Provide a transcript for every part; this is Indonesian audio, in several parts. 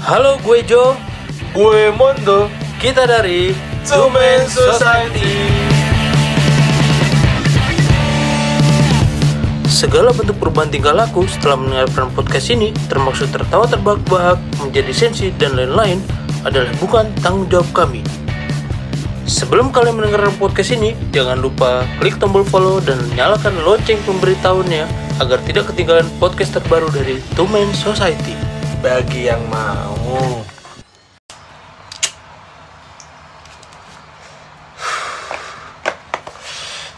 Halo, gue Jo. Gue Mondo Kita dari Two Men Society Segala bentuk perubahan tingkah laku setelah mendengarkan podcast ini, termasuk tertawa terbahak-bahak, menjadi sensi, dan lain-lain, adalah bukan tanggung jawab kami. Sebelum kalian mendengarkan podcast ini, jangan lupa klik tombol follow dan nyalakan lonceng pemberitahuannya agar tidak ketinggalan podcast terbaru dari Two Men Society. Bagi yang mau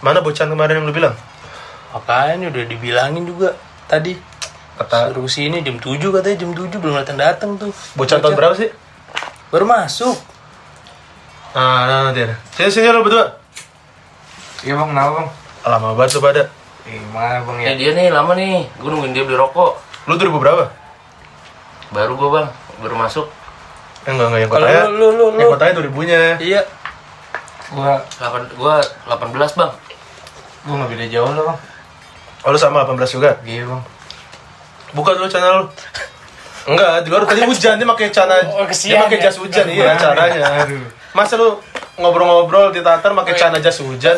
Mana bocan kemarin yang lu bilang? Makanya udah dibilangin juga tadi. Kata Suruh sini jam 7 katanya jam 7 belum datang datang tuh. bocan tahun berapa sih? Baru masuk. Nah, nah, nanti ada. Sini sini lu berdua. Iya bang, kenapa bang? Lama banget lu pada. Gimana bang ya? Ya dia nih lama nih, gue nungguin dia beli rokok Lu 2000 berapa? Baru gue bang, baru masuk Eh, enggak enggak yang kotanya. lu lu lu, Yang lu. kotanya 2000-nya. Iya. Gua, 8, Gue 18 bang gua nggak beda jauh lah bang. Oh, lu sama 18 juga? Iya bang. Buka dulu channel lu. Enggak, di luar tadi hujan dia pakai celana. Oh, dia kesian pakai ya? jas hujan iya caranya. Aduh. Masa lu ngobrol-ngobrol di tatar pakai celana jas hujan?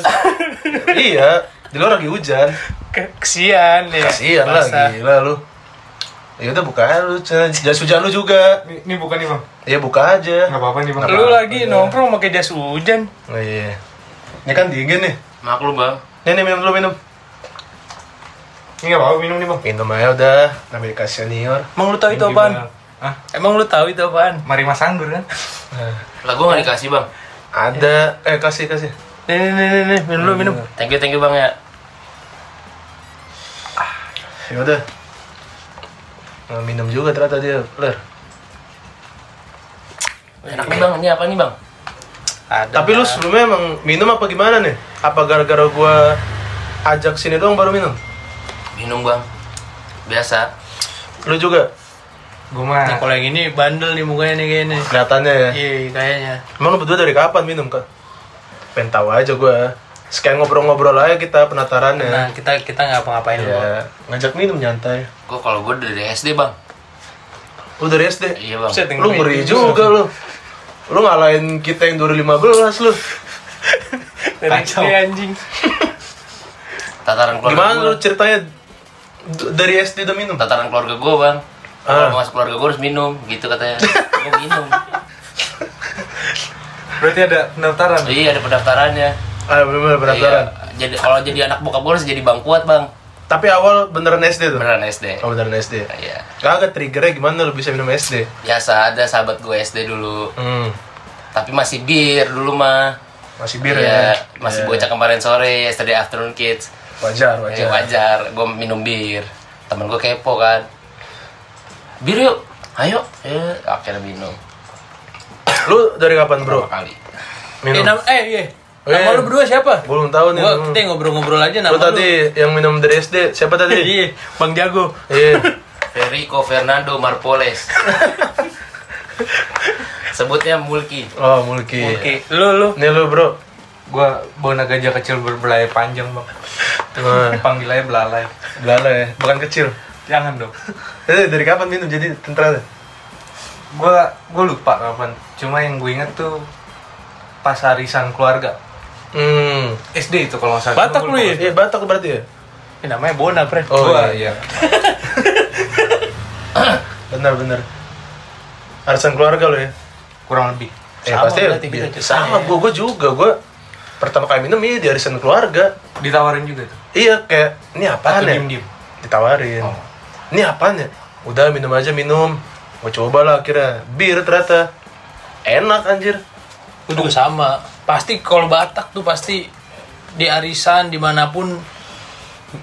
iya, di luar lagi hujan. Kesian ya. Kasihan lah gila lu. Ya udah buka aja lu jas hujan lu juga. Ini, ini bukan nih bang. Iya buka aja. Nggak apa-apa nih bang. Lu lagi nongkrong pakai jas hujan. Oh iya. Ini kan dingin nih. Maklum bang Nih, nih minum dulu minum. Ini nggak apa-apa minum nih bang. Minum aja udah. Dikasih senior. Emang lu tahu itu apaan? Hah? Emang lu tahu itu apaan? Mari mas anggur kan? Nah, Lah gue gak dikasih bang ada eh kasih kasih. Nih nih nih nih, minum lu minum. Thank you, thank you bang ya Ya udah. Nah, minum juga ternyata dia, Ler. Enak nih bang, ini apa nih bang? Ada. Tapi lu sebelumnya emang minum apa gimana nih? Apa gara-gara gua ajak sini doang baru minum? Minum bang Biasa Lu juga Gua mah. Nih, kalau yang ini bandel nih mukanya nih kayaknya. kelihatannya ya. Iya, kayaknya. Emang lu berdua dari kapan minum kan? Pengen tahu aja gua. Sekalian ngobrol-ngobrol aja kita penatarannya. Nah, kita kita nggak apa-ngapain ya, ngajak minum nyantai. Gue kalau gue dari SD bang Lu dari SD? Iya bang Buset, yang Lu ngeri juga lu. Lu ngalahin kita yang 2015 lu. Dari Kacau. SD, anjing. Tataran keluarga Gimana gue lu ceritanya dari SD udah minum? Tataran keluarga gue bang Ah. Kalau masuk keluarga gue harus minum Gitu katanya Gue minum Berarti ada pendaftaran. Iya ada pendaftarannya Ah, bener-bener pendaftaran. Iya. Jadi kalau jadi anak bokap gue harus jadi bang kuat bang Tapi awal beneran SD tuh? Beneran SD Oh beneran SD. Iya Kagak triggernya gimana lu bisa minum SD? Biasa ada sahabat gue SD dulu Hmm, Tapi masih bir dulu mah masih bir Iya, ya? masih Iya. bocah kemarin sore, yesterday afternoon kids. Wajar, wajar. Ya, wajar, gue minum bir. Temen gue kepo kan. Bir yuk, ayo. Eh, akhirnya minum. Lu dari kapan bro? Kali? Eh, Minum? nam- eh, iya. Oh, iya. lu berdua siapa? Belum tahu nih. Gua kita ngobrol-ngobrol aja nama Lu tadi yang minum dari SD, siapa tadi? Iya, Bang Jago. Iya. Federico Fernando Marpoles. Sebutnya Mulki. Oh, Mulki. Oke, lu lu. Nih lu bro. Gua bona gajah kecil berbelalai panjang bang. Nah, Panggil aja belalai. Belala ya, bukan kecil. Jangan dong. Eh, dari kapan minum jadi tentara? Gua gua lupa kapan. Cuma yang gue inget tuh pas arisan keluarga. Hmm. SD itu kalau nggak salah. Batak lu ya? Iya, Batak berarti ya? Ini namanya Bona, Fred. Oh, Gua iya. iya. Benar, benar. Arisan keluarga lo ya? Kurang lebih. Eh, Sama pasti berarti kita iya, ceritanya. sama gua gua juga gua pertama kali minum iya di arisan keluarga Ditawarin juga tuh. iya kayak ini apaan Atau ya diem-diem. ditawarin Oh. ini apaan ya udah minum aja minum gua coba lah akhirnya bir ternyata enak anjir Gue juga sama. Pasti kalau Batak tuh pasti di arisan di mana pun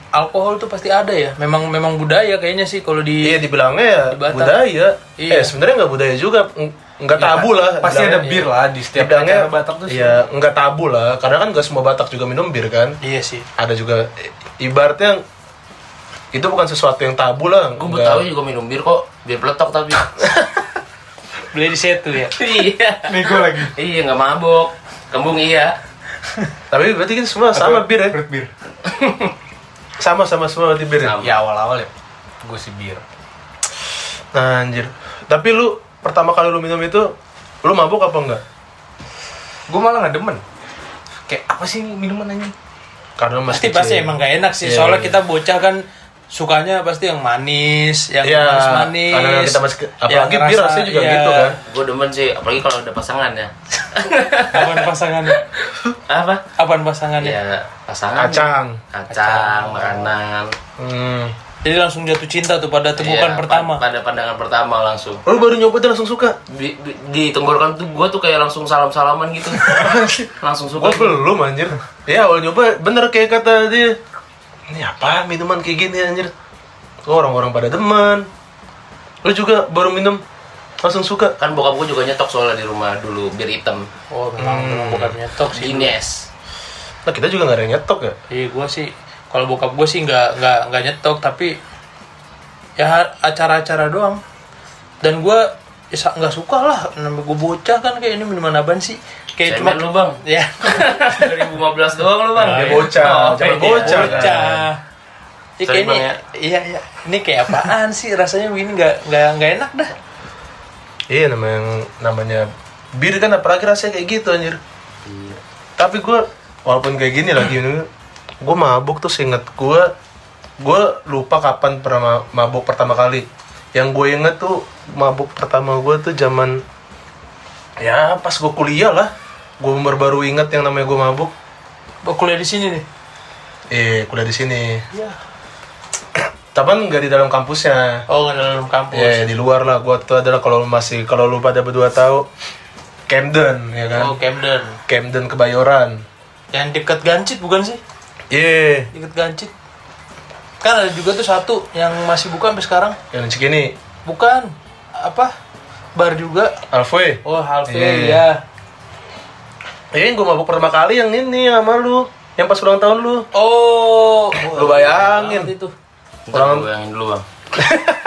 alkohol tuh pasti ada ya. Memang memang budaya kayaknya sih kalau di iya dibilangnya ya Di Batak. budaya Iya. eh sebenarnya nggak budaya juga Ng- nggak Ya, tabu lah Pasti ada bilangnya. bir lah di setiap dibilangnya acara Batak tuh. iya nggak tabu lah karena kan nggak semua Batak juga minum bir kan Iya sih. ada juga ibaratnya itu bukan sesuatu yang tabu lah Gue nggak- Betawi juga minum bir kok, bir peletok tapi. Beli di situ ya. iya. Gua lagi. Iya nggak mabok, kembung iya. tapi berarti kan semua sama bir ya Fruit bir. sama sama semua berarti bir ya? Sama. Ya awal-awal ya. Gue sih bir. nah anjir tapi lu pertama kali lu minum itu lu mabuk apa enggak? Gue malah nggak demen. Kayak apa sih ini minuman anjing? Karena pasti masih pasti emang gak enak sih Iya, soalnya iya. kita bocah kan sukanya pasti yang manis yang Iya, manis manis karena kita masih ke- apalagi bir rasanya juga gitu kan. Gue demen sih, apalagi kalau ada pasangan ya. apaan pasangannya Apa? apaan pasangannya Ya, pasangan. Kacang. Kacang, makanan. Hmm. jadi langsung jatuh cinta tuh pada temukan Iya, pertama pa- Pada pandangan pertama langsung. Lu baru nyoba tuh langsung suka. Di, di, di tenggorokan tuh gue tuh kayak langsung salam-salaman gitu. langsung suka. Gua belum anjir. Ya awal nyoba bener kayak kata dia. Ini apa minuman kayak gini anjir? Oh, orang-orang pada demen. Lu juga baru minum langsung suka. Kan bokap gue juga nyetok soalnya di rumah dulu, bir hitam. oh memang memang bukan nyetok sih Guinness. Nah kita juga nggak ada yang nyetok ya. iya gue sih kalau bokap gue sih nggak nggak nggak nyetok tapi ya acara-acara doang dan gue ya nggak suka lah namanya gue bocah kan kayak ini minuman apaan sih kayak Cemen lu bang. ya 2015 doang lu bang. Dia bocah, Oh, iya. bocah. kan. bocah Ya, kayak Sorry, ini, ya. iya iya. Ini kayak apaan sih rasanya begini nggak nggak nggak enak dah. Iya namanya namanya bir kan apalagi rasanya kayak gitu anjir. Tapi gue walaupun kayak gini lagi gue mabuk tuh seinget gue gue lupa kapan pernah ma- mabuk pertama kali. Yang gue inget tuh mabuk pertama gue tuh zaman ya pas gue kuliah lah. Gue baru-baru inget yang namanya gue mabuk. Oh, kuliah di sini nih. Eh kuliah di sini. Iya. Tapi nggak di dalam kampusnya. Oh nggak dalam kampus. Ya, di luar lah. Gue tuh adalah kalau masih kalau lu pada berdua tahu Camden ya kan. Oh Camden. Camden Kebayoran. Yang deket Gancit bukan sih? Iya, Deket Gancit. Kan ada juga tuh satu yang masih buka sampai sekarang. yang Cikini, Bukan apa? Bar juga. Alfoy. Oh Halve Iya. ya. Eh, gue mabuk pertama kali yang ini sama lu, yang pas ulang tahun lu. Oh. Lu bayangin. Banget Itu. Gue bayangin dulu bang.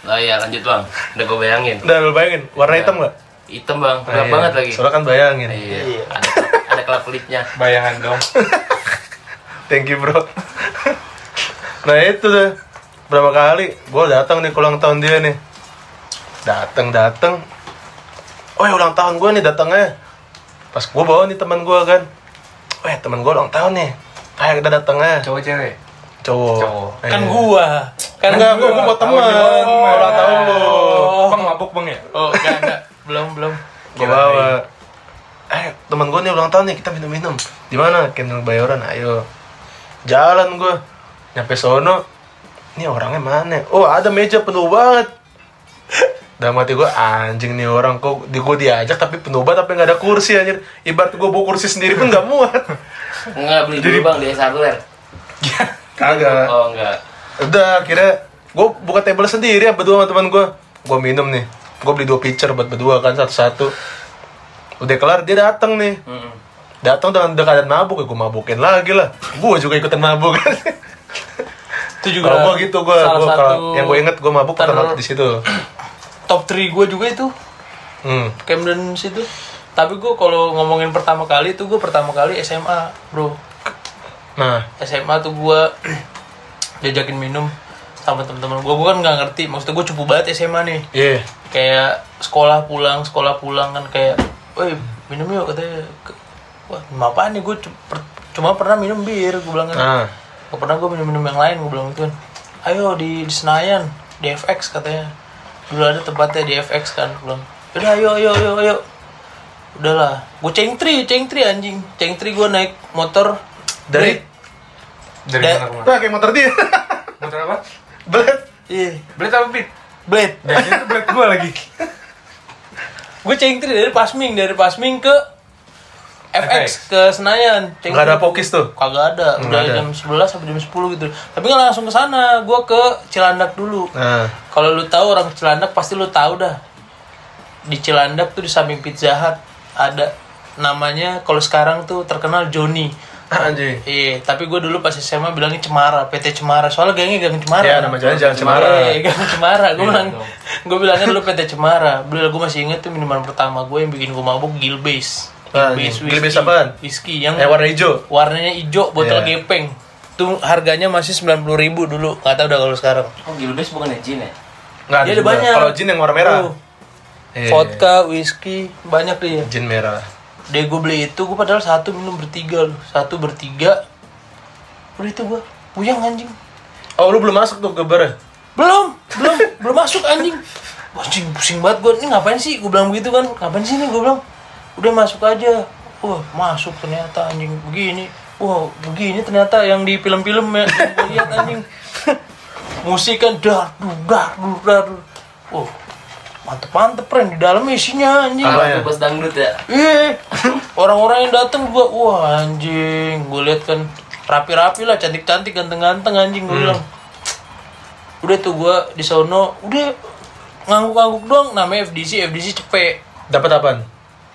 Nah iya lanjut bang. Udah gue bayangin. Udah lu bayangin, warna hitam nggak? Hitam bang, gelap Nah, iya. banget lagi. Soalnya kan bayangin. Iya. Ada, ada kelap kelipnya. Bayangan dong. Thank you bro. nah itu deh. Berapa kali gue datang nih ulang tahun dia nih. Datang datang. Oh ya ulang tahun gue nih datangnya. Pas gue bawa nih teman gue kan. Weh teman gue ulang tahun nih. Kita datang aja. Cowok cewek. Cowok. Cowok. Kan Eh. gua. Kan Enggak, gue mau temen. Oh. Ulang tahun lu. Oh. Bang mabuk bang ya? Oh, enggak, enggak. Belum, belum. gue bawa eh teman gue nih ulang tahun nih kita minum minum di mana Kendall Bayoran ayo jalan gue nyampe sono ini orangnya mana oh ada meja penuh banget dalam hati gue anjing nih orang kok di gue diajak tapi penuh banget tapi nggak ada kursi anjir? Ibarat gue bawa kursi sendiri pun nggak muat. Enggak beli dulu bang di S Hardware. kagak. Oh enggak. udah kira gue buka table sendiri ya berdua sama teman gue gue minum nih. Gue beli dua pitcher buat berdua kan satu-satu. Udah kelar dia datang nih. Mm-mm. datang dengan udah keadaan mabuk ya gue mabukin lagi lah. Gue juga ikutan mabuk. Itu juga kalau gue gitu gue satu kalau yang gue inget gue mabuk ter- karena di situ top 3 gue juga itu. Hmm. Camden situ. Tapi gue kalau ngomongin pertama kali itu gue pertama kali SMA bro. Nah. SMA tuh gue diajakin minum sama teman-teman gue gue kan nggak ngerti maksudnya gue cupu banget SMA nih. Iya. Kayak sekolah pulang sekolah pulang kan kayak woi minum yuk katanya. Wah minum apaan nih? Gue cuma pernah minum bir gue bilang kan. Nah. Gak pernah gue minum-minum yang lain, gue bilang gitu kan. Ayo di, di Senayan, di FX katanya Dulu ada tempatnya di FX kan, gue bilang Udah ayo ayo ayo ayo. Udahlah, gue cengtri, cengtri anjing. Cengtri gue naik motor. Dari? Dari Da- mana kayak motor dia. Motor apa? Blade. Iya, Blade apa Pit? blade. Dan itu blade gua lagi. Gue cengtri dari Pasming, dari Pasming ke FX, ke Senayan Cengtri. Nggak ada pokis tuh? Kagak ada, udah ada. jam 11 sampai jam 10 gitu Tapi nggak langsung ke sana, gue ke Cilandak dulu nah Kalau lu tahu orang Cilandak pasti lu tahu dah. Di Cilandak tuh di samping Pizza Hut ada namanya kalau sekarang tuh terkenal Joni. anjing Iya, tapi gue dulu pas SMA bilangnya Cemara, PT Cemara. Soalnya gengnya gang Cemara. ya nama jalan jangan cemara Iya, gang Cemara. Gue bilang, gue bilangnya dulu PT Cemara. Beli gue masih inget tuh minuman pertama gue yang bikin gue mabuk Gilbase. Ah, Gilbase whisky. apaan? Whisky yang eh warna hijau warnanya hijau, botol Iya. gepeng. Tuh harganya masih 90.000 ribu dulu. Nggak tahu udah kalau sekarang. Oh Gilbes bukan ya Jin ya? nggak ada Dia ada banyak. kalau jin yang warna merah Tuh. Iya. vodka whisky banyak deh ya Jin merah. deh gue beli itu gue padahal satu minum bertiga loh satu bertiga udah itu gue puyeng anjing Oh, lu belum masuk tuh ke bar? belum belum belum masuk anjing anjing pusing banget gue ini ngapain sih gue bilang begitu kan ngapain sih nih gue bilang udah masuk aja. Wah masuk ternyata anjing. Begini. Wah begini ternyata yang di film-film ya lihat anjing. Musik kan dar dar dar wah mantep mantep keren di dalam isinya anjing. Apa ya? Kalau bos dangdut ya. Iya, orang-orang yang datang gua, wah anjing, gue lihat kan rapi-rapi lah, cantik-cantik, ganteng-ganteng anjing gue bilang. Udah tuh gua di sono, udah ngangguk-ngangguk doang, namanya FDC, FDC cepet, Dapat apaan?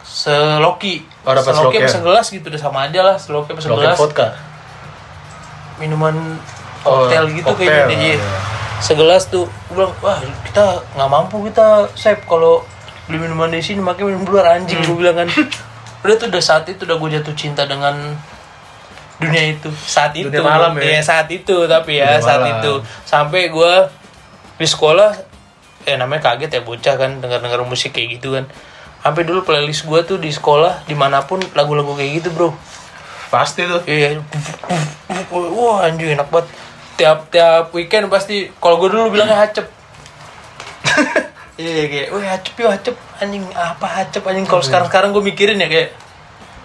Seloki, Oh, dapat seloki apa ya? segelas gitu, udah sama aja lah, seloki apa segelas, vodka. minuman Oh, koktail gitu koktail, kayaknya deh. iya. Segelas tuh, gue bilang, wah kita nggak mampu kita save kalau beli minuman di sini, makanya minum luar anjing Hmm. gue bilang kan. Udah tuh udah saat itu udah gue jatuh cinta dengan dunia itu saat itu Dunia malam ya? Iya, saat itu tapi ya Dunia saat malam. itu sampai gue di sekolah ya namanya kaget ya bocah kan dengar dengar musik kayak gitu kan sampai dulu playlist gue tuh di sekolah di mana pun lagu-lagu kayak gitu bro Pasti tuh. Iya, wah anjing enak banget. Tiap tiap weekend pasti kalau gue dulu bilangnya hacep. Iya kayak, wah hacep yuk hacep anjing apa hacep anjing kalau sekarang sekarang gue mikirin ya kayak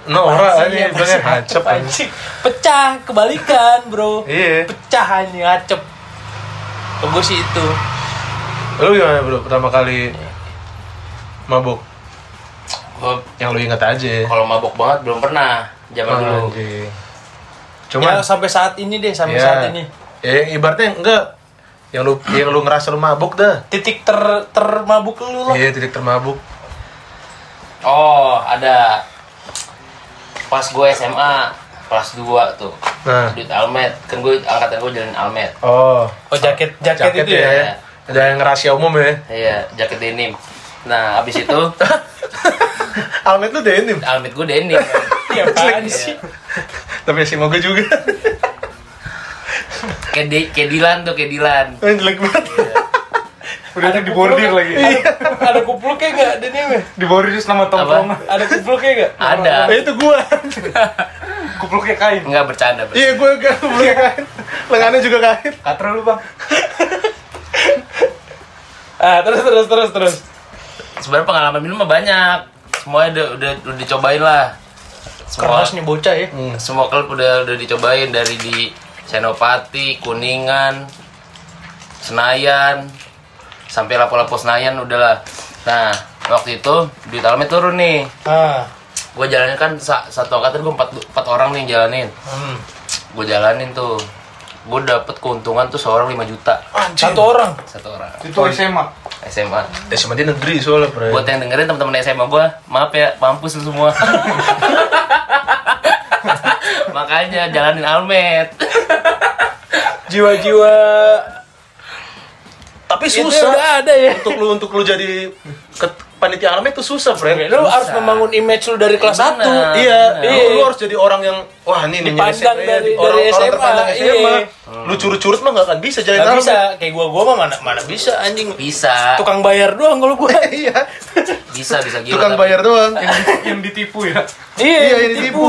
"Apaan sih, ini bilangnya hacep anjing. pecah kebalikan bro Iya. pecah anjing hacep kalau gue sih itu Lu gimana bro pertama kali mabuk? Gua Yang lu ingat aja. kalau mabok banget belum pernah zaman dulu. Anjing. Cuma Cuma sampai saat ini deh sampai ya, saat ini Ya ibaratnya enggak yang lu yang lu ngerasa lu mabuk dah. titik ter termabuk lu lah Iya, titik termabuk. Oh, ada. Pas gue SMA kelas 2 tuh. Nah. Duit Almet. Kan gue angkatan gue jalan Almet. Oh, oh jaket jaket, jaket itu ya, ya. Ada yang rahasia umum ya. Iya, jaket denim. Nah, abis itu Almet lu denim. Almet gue denim. Iya, apaan sih? Tapi si moga juga. kayak di, kayak Dilan tuh, kayak Dilan. Eh, jelek banget. Udah di bordir lagi. Ada kupluknya nggak denimnya? Di bordir terus nama tongkrongan. Ada kupluknya nggak? Ada. Eh, itu gua. Kupluknya kain. Enggak bercanda. bercanda. Iya, gua kan belum kain. Lengannya juga kain. Katro lu bang. Ah terus terus terus terus. Sebenarnya pengalaman minum mah banyak. Semuanya udah udah, udah dicobain lah. Semua nih bocah ya. semua klub udah udah dicobain dari di Senopati, Kuningan, Senayan, sampai lapo-lapo Senayan udahlah. Nah, waktu itu duit Almet turun nih. Ah. Gue jalanin kan sa- satu angkatan gue empat, empat orang nih jalanin. Hmm. Gue jalanin tuh. Gue dapet keuntungan tuh seorang 5 juta Satu orang. satu orang Itu SMA. SMA. Eh, sama dia negeri soalnya, Bre. Buat yang dengerin teman-teman SMA gue, maaf ya, mampus lu semua. Makanya jalanin Almet. Jiwa-jiwa Tapi susah. udah ada ya. Untuk lu untuk lu jadi ke- panitia Almet itu susah, Bre. Lu harus membangun image lu dari kelas. 1 Iya, Iya. lu, lu harus jadi orang yang wah ini nih Dipandang nyari- dari- orang, dari orang SMA, terpandang SMA. iya. Lu curut-curut mah gak akan bisa jadi Gak bisa, kayak gua gua mah mana mana bisa anjing. Bisa. Tukang bayar doang kalau gua. Iya. Bisa, bisa gila. Tukang tapi- bayar doang. Yang ditipu ya. iya, Iya, yang ditipu.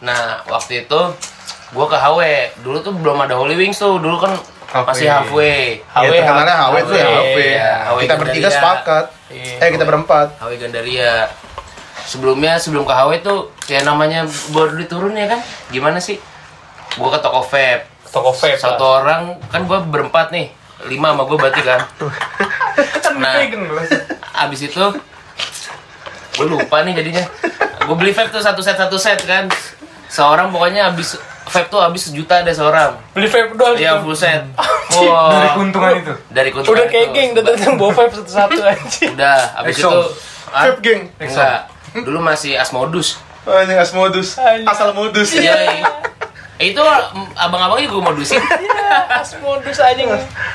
Nah, waktu itu gua ke HW. Dulu tuh belum ada Holy Wings tuh. Dulu kan HW. masih halfway. Ya terkenalnya HW tuh ya HW. Iya, HW Kita bertiga Gandaria. sepakat. Iya. Eh kita berempat. HW Gandaria. Sebelumnya sebelum ke HW tuh kayak namanya baru diturun ya kan? Gimana sih? Gua ke toko vape. Toko vape. Satu lah. orang kan gua berempat nih. Lima sama gua berarti kan. Nah, Pegang gelas. abis itu gue lupa nih jadinya gue beli vape tuh satu set satu set kan seorang pokoknya habis vape tuh habis sejuta deh seorang Beli vape doang. Iya full set Dari Wah, keuntungan itu. dari keuntungan Udah kayak geng, udah datang bawa vape satu-satu anjing. udah habis itu ah, Vape geng. enggak dulu masih asmodus Oh, ini as modus. Anjing. Asal modus. iya iya. Eh, itu abang-abangnya gue modusin Iya, as modus anjing.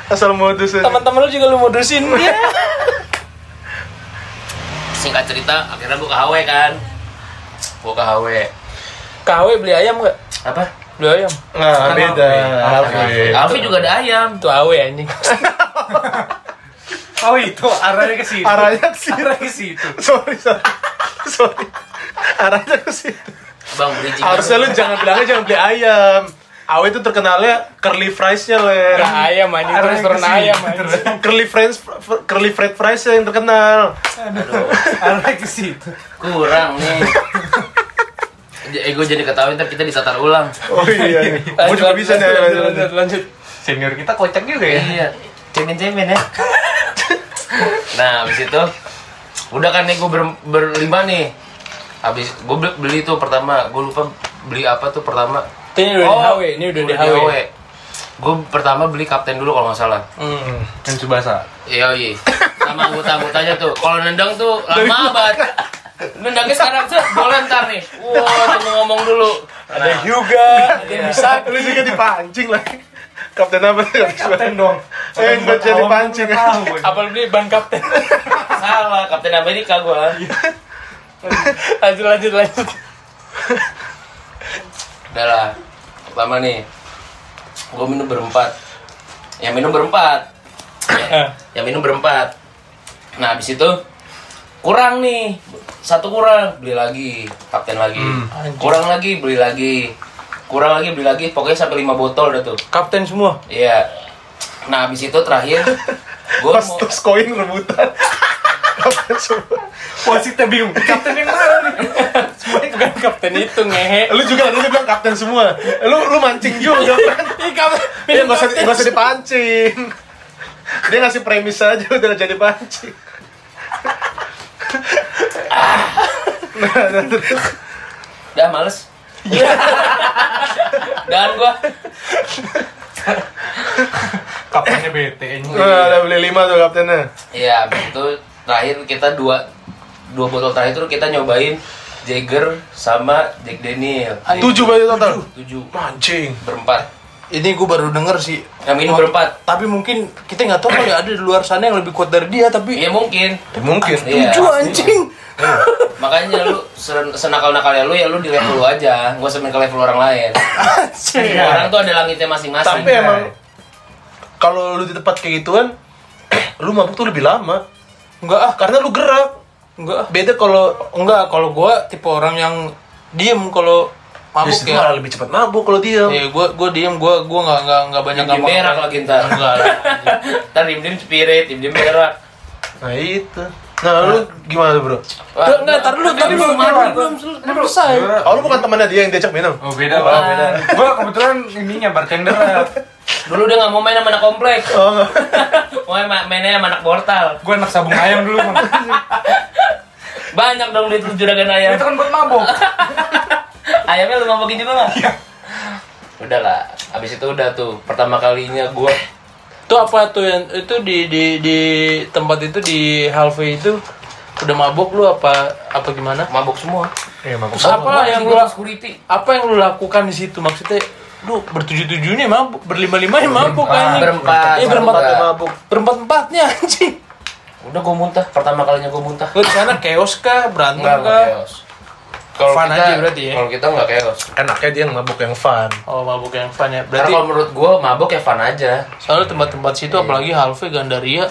Asal modus. aja. Teman-teman lu juga lu modusin. Iya. singkat cerita akhirnya gue ke HW kan gue ke HW KW beli ayam nggak? apa Beli ayam. Nah, beda. Alfi. Juga ada ayam Itu AW anjing. Oh itu arahnya ke situ. Arahnya ke situ. Arahnya ke situ. sorry sorry sorry arahnya ke situ Bang bridging. harusnya lu jangan bilangnya jangan beli ayam Awe itu terkenalnya curly fries-nya ler Nah, ayam anjing ke situ. ayam anjing. curly fries curly fried fries yang terkenal Arahnya ke situ. Kurang nih. Eh gue jadi ketahuin ntar kita ditatar ulang. oh iya gue juga bisa nih lanjut, lanjut, lanjut, lanjut. lanjut. Senior kita kocak juga ya. Iya. Cemen-cemen ya. nah, habis itu udah kan nih gue ber, berlima nih. Habis gue beli, beli tuh pertama, gue lupa beli apa tuh pertama. Ini udah di HW, ini udah di HW. Gue pertama beli kapten dulu kalau nggak salah. Hmm. Dan Subasa. Iya iya. Sama anggota-anggotanya tuh. Kalau nendang tuh lama banget. Nendangnya sekarang tuh boleh ntar nih. Wah, tunggu ngomong dulu. Ada juga, ada yang bisa. lu juga dipancing lagi kapten apa sih Kapten dong. eh buat jadi pancing. Apa lu beli ban kapten? Salah, Kapten Amerika gua. lanjut, lanjut, lanjut. Udah lah. Pertama nih. Gua minum berempat. Yang minum berempat. Eh, Yang minum berempat. Nah, habis itu kurang nih. Satu kurang, beli lagi. Kapten lagi. Kurang lagi, beli lagi. Kurang lagi, beli lagi. Pokoknya sampai 5 botol udah tuh. Kapten semua. Iya. Nah, habis itu terakhir gua pas mau terus koin rebutan kapten semua Wasitnya bingung. Kapten yang mana nih? Semuanya bukan kapten itu ngehe. lu juga tadi bilang kapten semua lu lu mancing juga kan Ih, kapten. Iya, nggak usah nggak usah dipancing. Dia ngasih premis aja udah jadi pancing. Udah males. Dan gua Kaptennya bete. Nah, udah beli lima tuh kaptennya. Iya, habis itu terakhir kita dua dua botol terakhir itu kita nyobain Jagger sama Jack Daniel. Tujuh baju total. Tujuh Mancing. berempat. Ini gue baru denger sih. Yang minum berempat. Tapi mungkin kita nggak tahu kali ada di luar sana yang lebih kuat dari dia. Tapi Iya mungkin. Ya, mungkin. Iya. tujuh anjing. Makanya lu sen- senakal-nakalnya lu ya lu di level lu aja, gua usah main ke level orang lain. Anjing. Orang tuh ada langitnya masing-masing. Tapi emang kalau lu di tempat kayak gituan, lu mabuk tuh lebih lama. Enggak ah, Karena lu gerak. enggak ah. Beda kalau Enggak, kalau gua tipe orang yang diem kalau mabuk Justru ya. malah lebih cepat mabuk kalau dia. Iya, gua gua diem, gua gua nggak nggak nggak banyak Diem berak lagi ntar. Enggak lah. Ntar diem-diem spirit, diem-diem berak. Nah itu. Nah, lu gimana tuh, Bro? Wah, Enggak, enggak, tar dulu, tadi belum belum, belum sel- belum selesai. Oh, lu bukan temannya dia yang diajak minum? Oh beda lah. beda. Gua kebetulan ininya bartender. Dulu dia nggak mau main sama anak komplek. Oh, enggak. Mau main mainnya sama anak portal. Gua anak sabung ayam dulu. Bang. Banyak dong duit juragan ayam. Itu kan buat mabok. Ayamnya lu mabokin juga nggak? Udah lah, abis itu udah tuh pertama kalinya gua Itu apa tuh yang itu di di di tempat itu di Halfway itu udah mabok lu apa apa gimana? mabok semua. Iya, mabuk. Apa yang lu security? apa yang lu lakukan di situ maksudnya? Lu bertujuh-tujuhnya mabuk, berlima-limanya mabuk Berempat. anjing. Berempat. Iya, berempat Berempat. mabuk. Berempat-empatnya anjing. Udah gua muntah, pertama kalinya gua muntah. Lu di sana chaos kah, berantem kah? chaos. Kalau Fun kita, aja berarti ya? Kalau kita enggak chaos. Enaknya dia mabuk yang fun. Oh, mabuk yang fun ya. Karena Berarti kalau menurut gua mabok ya fun aja. soalnya tempat-tempat situ apalagi Halfway Gandaria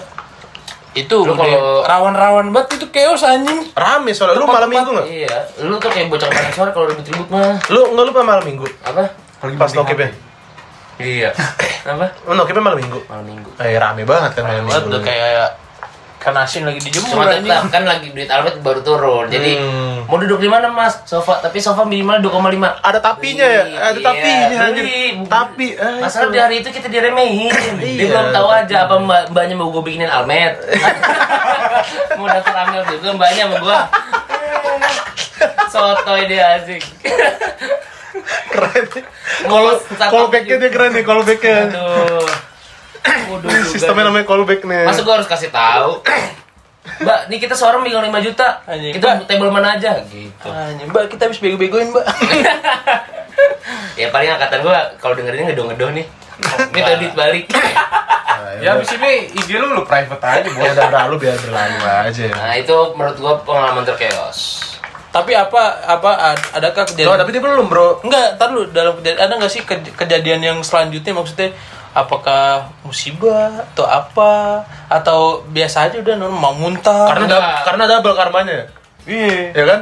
itu Lu kalau- rawan-rawan banget itu chaos anjing. Rame soalnya. Lu malam minggu nggak? Iya, lu tuh kayak bocah kemarin sore kalau ribut-ribut mah. Lu nggak lupa malam minggu? Apa? Pas nokipnya? Iya. Apa? Lu nokipnya malam minggu? Malam minggu. Eh, rame banget kan malam Banget minggu. udah kayak kan asin lagi dijemur Cuma anjing. tetap kan lagi duit Almet baru turun. Jadi Hmm. mau duduk di mana Mas? Sofa, tapi sofa minimal 2,5. Ada tapinya ya? Ada Iya, tapinya anjir. beli. Tapi. eh, Masalah itu. di hari itu kita diremehin. Dia Iya, belum tahu aja apa mbak mbaknya mau gue bikinin almet. mau daftar amel juga mbaknya sama gue. Sotoy dia asik. keren. Kalau Call backnya dia keren nih, call backnya. Aduh. Waduh juga Sistemnya namanya callback nih. Masa gue harus kasih tahu? Mbak, nih kita seorang megang 5 juta. Anjing. Kita table mana aja gitu. Anjing, Mbak, kita habis bego-begoin, Mbak. Ya paling angkatan gua kalau dengerinnya ngedoh-ngedoh nih. Minta duit balik. Ya abis ini IG lu lu private aja Ya bos. udah berlalu biar berlalu aja. Nah, itu menurut gua pengalaman terkeos. Tapi apa apa ad- adakah Oh, kejadian tapi dia belum, Bro. Enggak, tar lu dalam kejadian ada nggak sih kej- kejadian yang selanjutnya maksudnya apakah musibah atau apa atau biasa aja udah normal muntah Karena dab- karena double karmanya. iya Ya kan?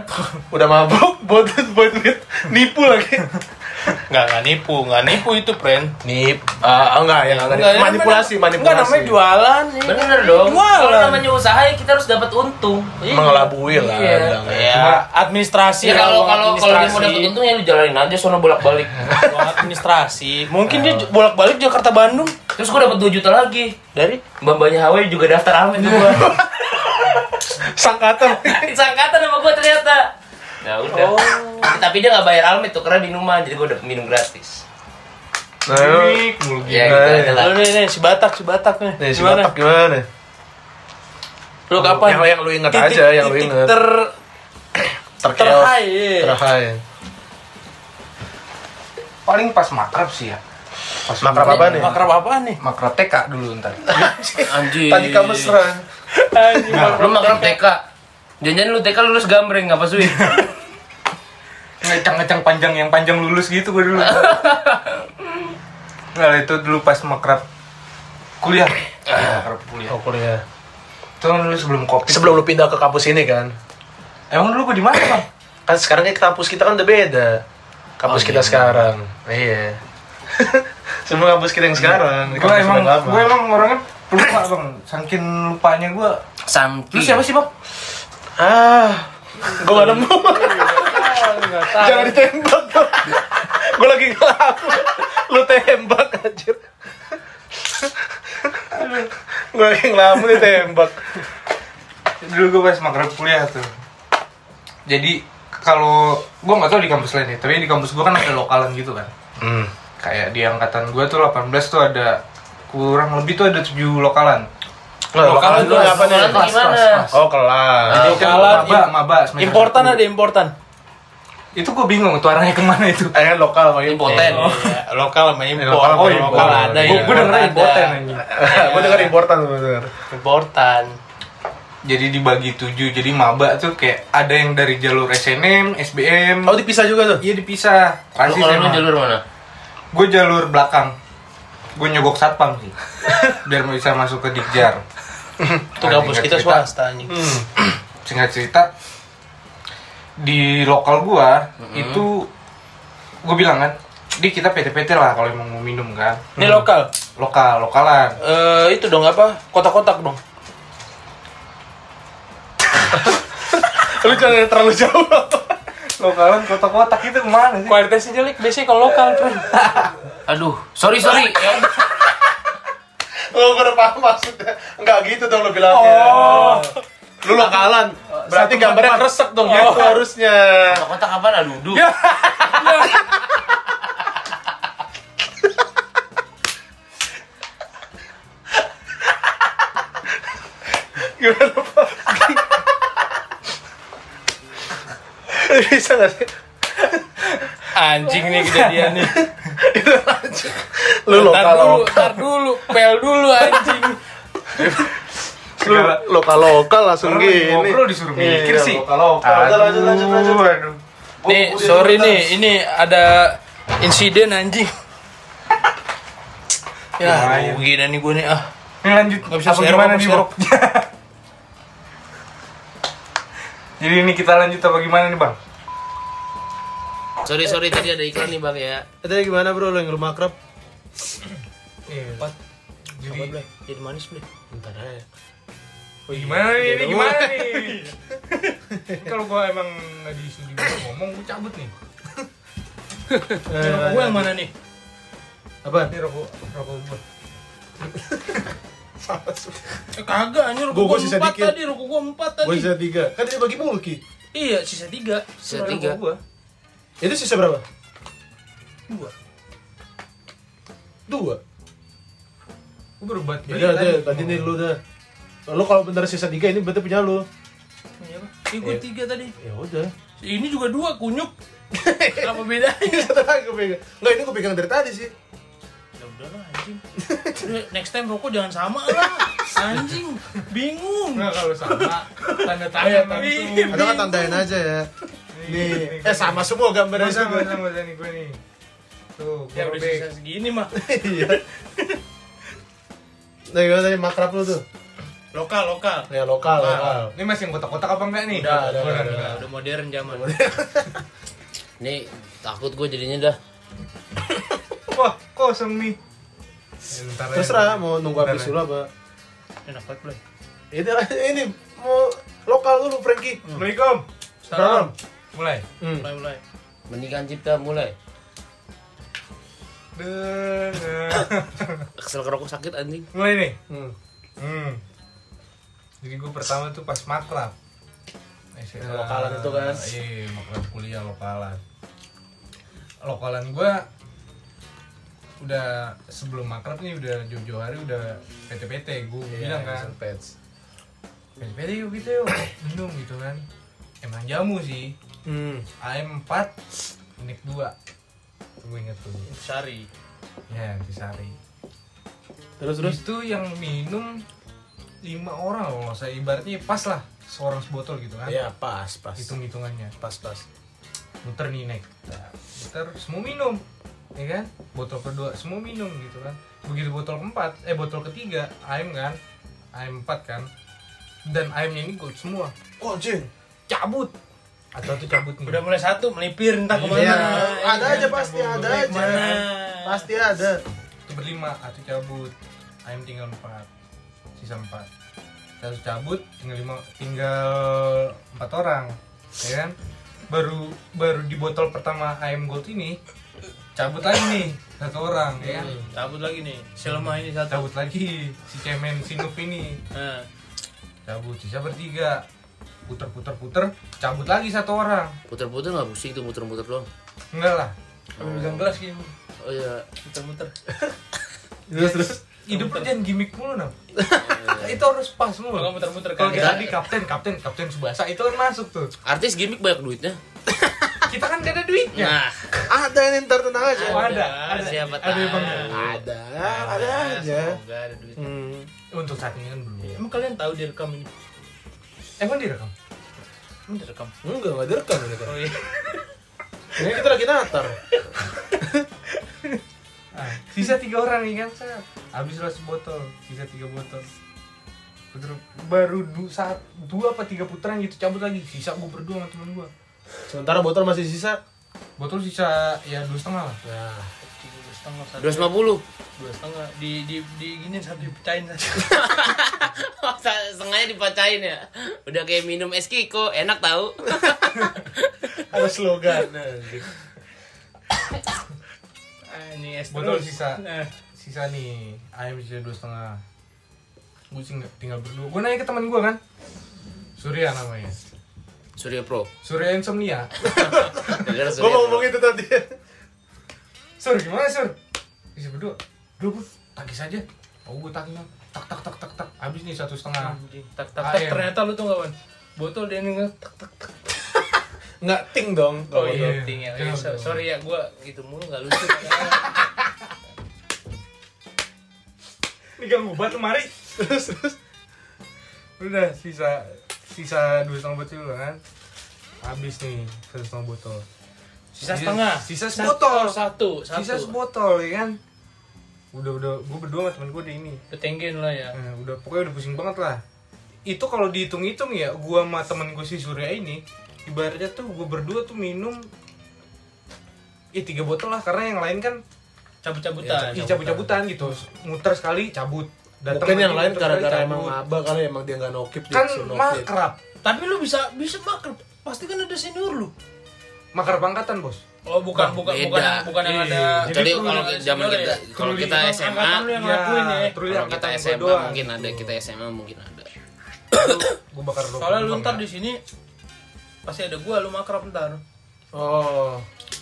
Udah mabuk buat buat duit nipu lagi. Nggak nggak nipu nggak nipu itu friend Nip. Ah, enggak ya, enggak. Nggak, manipulasi, namanya- manipulasi. nggak namanya jualan iya. Bener dong. Kalau jualan namanya usaha ya kita harus dapat untung. Mengelabui lah iya bilangnya. ya, administrasi Ya kalau lah, kalau kalau dia mau dapat untung ya lu jalanin aja sono bolak-balik. Kalau administrasi mungkin dia bolak balik Jakarta Bandung Terus gua dapat 2 juta lagi. dari Mbak-mbaknya Hawaii juga daftar amin tuh gua. Sangkatan. Disangkatan sama gua ternyata. Ya udah. Oh. Tapi, tapi dia nggak bayar almit tuh karena minuman jadi gua udah minum gratis. Nah, mulu Ya gitu. Nah, aja lah. Lu nih, nih si Batak, si Batak nih. nih si Gimana? Batak gimana? Lu kapan? Yang- yang lu inget Titik- aja, yang lu inget. Ter Terkeos. terhai. Terhai. Paling pas makrab sih ya. Pas Makrab apa nih? Makrab apaan nih? Makrab TK dulu ntar. Anjing. Tadi kamu serang. Anjing, Lu makan TK. Jangan lu TK lulus gambreng apa sih? Ngecang-ngecang panjang yang panjang lulus gitu gue dulu. Nah itu dulu pas makrab kuliah. makrab kuliah. Oh, kuliah. Itu kan dulu sebelum covid. Sebelum lu pindah ke kampus ini kan. Emang dulu gue di mana bang? Kan sekarang kan kampus kita kan udah beda. Kampus Oh, kita iya. sekarang. Iya. Semua kampus kita yang sekarang. Gue emang gue emang orangnya lupa bang. Saking lupanya gue. Santi. Lu siapa sih bang? Ah, gue gak nemu. Jangan ditembak. gue lagi ngelaku. Lu tembak anjir. gue lagi ngelamun ditembak. Dulu gue pas makrab kuliah tuh. Jadi kalau gue nggak tahu di kampus lain ya, tapi di kampus gue kan ada lokalan gitu kan. Hmm. Kayak di angkatan gue tuh 18 tuh ada kurang lebih tuh ada 7 lokalan. Nggak, Lokalan lokalan tuh tuh apa nih? Lokalan tuh gimana? Oh, kelas. Jadi lokalan, maba, maba, semester Importan satu. ada importan. Itu gue bingung tuh arahnya ke mana itu. Eh, lokal sama. Impoten. Iya, lokal sama impor. lokal oh, impor. lokal ada Gua- ya. gua denger anjing. gue denger importan gue denger. Importan. Jadi dibagi 7, jadi maba tuh kayak ada yang dari jalur SNM, SBM. Oh, dipisah juga tuh? Iya dipisah. Lu Rasis kalau jalur mana? Gue jalur belakang. Gue nyogok satpam sih. Biar bisa masuk ke Dikjar. Itu kampus kita swasta anjing. Hmm. Singkat cerita di lokal gua itu gue bilang kan, di kita PT-PT lah kalau emang mau minum kan. Ini lokal. Lokal, lokalan. Eh itu dong apa? Kotak-kotak dong. Lu jangan terlalu jauh. Lokalan kotak-kotak itu ke mana sih? Kualitasnya jelek biasanya kalau lokal, friend. Aduh, sorry sorry. Ya, Oh, gue udah paham maksudnya. Enggak gitu dong lu bilangnya. Oh. Lu lokalan. Berarti Satu gambarnya kresek dong gitu harusnya. kotak apaan? Aduh, duh. Gimana, Pak? Bisa gak sih? Anjing nih kejadian nih. Itu lanjut. Lu lokal dulu, ntar dulu, pel dulu anjing. Lu lokal lokal langsung gini. ngobrol disuruh mikir Iya, sih. Lokal lokal. Udah lanjut lanjut lanjut. Aduh. Nih, sorry nih, ini ada insiden anjing. Ya, rugi dah nih gue nih ah. Ini lanjut. Nggak bisa serok, gimana nih, serok. Jadi ini kita lanjut apa gimana nih, Bang? Sorry sorry tadi ada iklan nih bang ya. Tadi gimana bro lu yang rumah akrab? Empat. Jadi, jadi manis beli. Bentar aja. Gimana nih? Ini gimana nih? Kalau gua emang nggak disudi ngomong, gua cabut nih. Ini rokok gue yang mana nih? Apa? Ini rokok rokok gua. Eh, kagak, ini rokok Gua- gua sisa dikit. tadi, rokok gue empat tadi. Gue sisa tiga. Kan dia bagi mulu Ki. Iya, sisa tiga. Sisa Rokok tiga. gua. Itu sisa berapa? Dua. Dua. Gua baru buat Ya tadi nih lu udah. Lu kalau bener sisa tiga ini berarti punya lu. Ini apa? Ini gue Iya. tiga tadi. Ya udah. Ini juga dua, kunyuk. Apa bedanya? Satu lagi gue pegang. Enggak, ini gue pegang dari tadi sih. Ya udahlah anjing. Udah, next time rokok jangan sama lah. Anjing, bingung. Nggak kalau sama tanda Iya, tangan tapi- langsung. Ada kan tandain aja ya. Nih, eh sama semua gambarnya Sama sama nih gue nih. Tuh, Ya gua udah sisa segini mah. Iya. Nah, gimana tadi makrab lu tuh? Lokal, lokal. Ya lokal, lokal. Ini masih yang kotak-kotak apa enggak nih? Udah, udah, Udah, udah, udah. udah. Udah modern zaman. Ini takut gue jadinya dah. Wah, kosong nih. Ya, ntar aja. Terserah mau nunggu habis aja. dulu apa. Enak banget, Play. Ini ini mau lokal dulu Frankie. Assalamualaikum. Salam. Mulai. Hmm. Mulai, mulai. Mendingan cipta mulai. Deh. Kesel kerokok sakit anjing. Mulai nih. Hmm. Hmm. Jadi gue pertama tuh pas makrab. Ya, lokalan itu kan. Iya, makrab kuliah lokalan. Lokalan gue udah sebelum makrab nih udah jauh-jauh hari udah PT-PT gue bilang kan Pets. PT-PT yuk gitu yuk minum gitu kan emang jamu sih Hmm. AM 4 Nik 2 gue inget tuh Sari. ya di Sari Terus terus. itu yang minum lima orang loh saya ibaratnya pas lah seorang sebotol gitu kan Iya, pas, pas. hitung hitungannya Pas, pas. muter nih Nah, muter semua minum ya kan botol kedua semua minum gitu kan begitu botol keempat eh botol ketiga AM kan AM 4 kan dan AM ini gue semua Oh, jing. cabut atau tuh cabut nih Udah mulai satu melipir entah ke mana. Iya, ada aja pasti, cabut. ada aja. Mana? Pasti ada. itu berlima atau cabut AM tinggal empat sisa empat satu cabut tinggal lima tinggal empat orang ya kan baru baru di botol pertama AM Gold ini cabut lagi nih satu orang ya kan Hmm, cabut lagi nih. Si lemah ini satu. cabut lagi si cemen si Nup ini Nah, cabut sisa bertiga puter puter puter cabut lagi satu orang Puter-puter nggak pusing tuh muter-muter doang. enggak lah pegang gelas gini. Oh iya. Muter-muter. Terus terus. Hidup lu jangan gimmick mulu nap itu harus pas mulu Kalau muter-muter kalau kan. kayak tadi kapten kapten kapten subasa itu kan masuk tuh Artis gimmick banyak duitnya. kita kan gak ada duitnya Nah, Ada ini ntar tenang aja. Oh, ada, ada. siapa Ada tahu. bang. Ada, ada aja. Semoga ada duit. Hmm. Untuk saat ini kan belum. Emang kalian tahu direkam ini? Emang direkam? Emang direkam? Enggak, enggak direkam ini kan. Oh iya. Ini kita lagi natar. Ah, sisa tiga orang nih kan, saya habis lah sebotol, sisa tiga botol. Puter, baru du, saat dua apa tiga putaran gitu cabut lagi, sisa gue berdua sama temen gue. Sementara botol masih sisa. Botol sisa ya dua setengah lah. Tiga dua setengah dua lima puluh. Dua setengah. Di di di gini satu dipecahin satu. Setengahnya dipacain ya. Udah kayak minum es kiko, enak tahu. ada slogan. Ah, ini es Botol terus. sisa. Nah, Sisa nih, ayam sisa dua setengah. Gue sih nggak- tinggal berdua. Gue nanya ke temen gue kan, Surya namanya. Surya Pro. Surya insomnia. Surya mau ngomong itu tadi. Sur gimana Sur? Bisa berdua. Dua gue tagih saja. Oh gue tagih tak tak tak tak tak. Habis nih satu setengah. tak tak tak Ayam. ternyata lu tuh kawan. Botol dia nih tak tak tak. Enggak ting dong. Oh kalau iya, iya. ting ya. Dong. Sorry ya, gua gitu mulu nggak lucu. Ini ganggu banget lemari. Terus terus. Udah sisa sisa dua setengah botol kan. Habis nih satu setengah botol. Sisa Sisa- setengah. sisa sebotol. Satu, satu. Sisa sebotol ya kan. Udah udah gue berdua sama temen gue di ini. Petenggen lah ya. Nah, udah pokoknya udah pusing banget lah. Itu kalau dihitung-hitung ya, gua sama temen gue si Surya ini, ibaratnya tuh gue berdua tuh minum ya tiga botol lah karena yang lain kan Cabut-cabutan. ya, cabut-cabutan gitu muter sekali cabut Datang Mungkin yang lain gara-gara emang maba kali emang dia nggak nokip dia kan nokip. makrab Tapi lu bisa bisa makrab. Pasti kan ada senior lu. makrab pangkatan bos Oh bukan bukan Beda. bukan bukan yang Iya. ada. Jadi kalau ada zaman senior kita ya? kalau Perlu kita di- SMA Angkatan lu yang ngelakuin ya. kalau yang kita SMA doang mungkin ada kita SMA mungkin ada gue bakar rokok Soalnya lu ntar di ya. sini pasti ada gua lu makrab ntar Oh.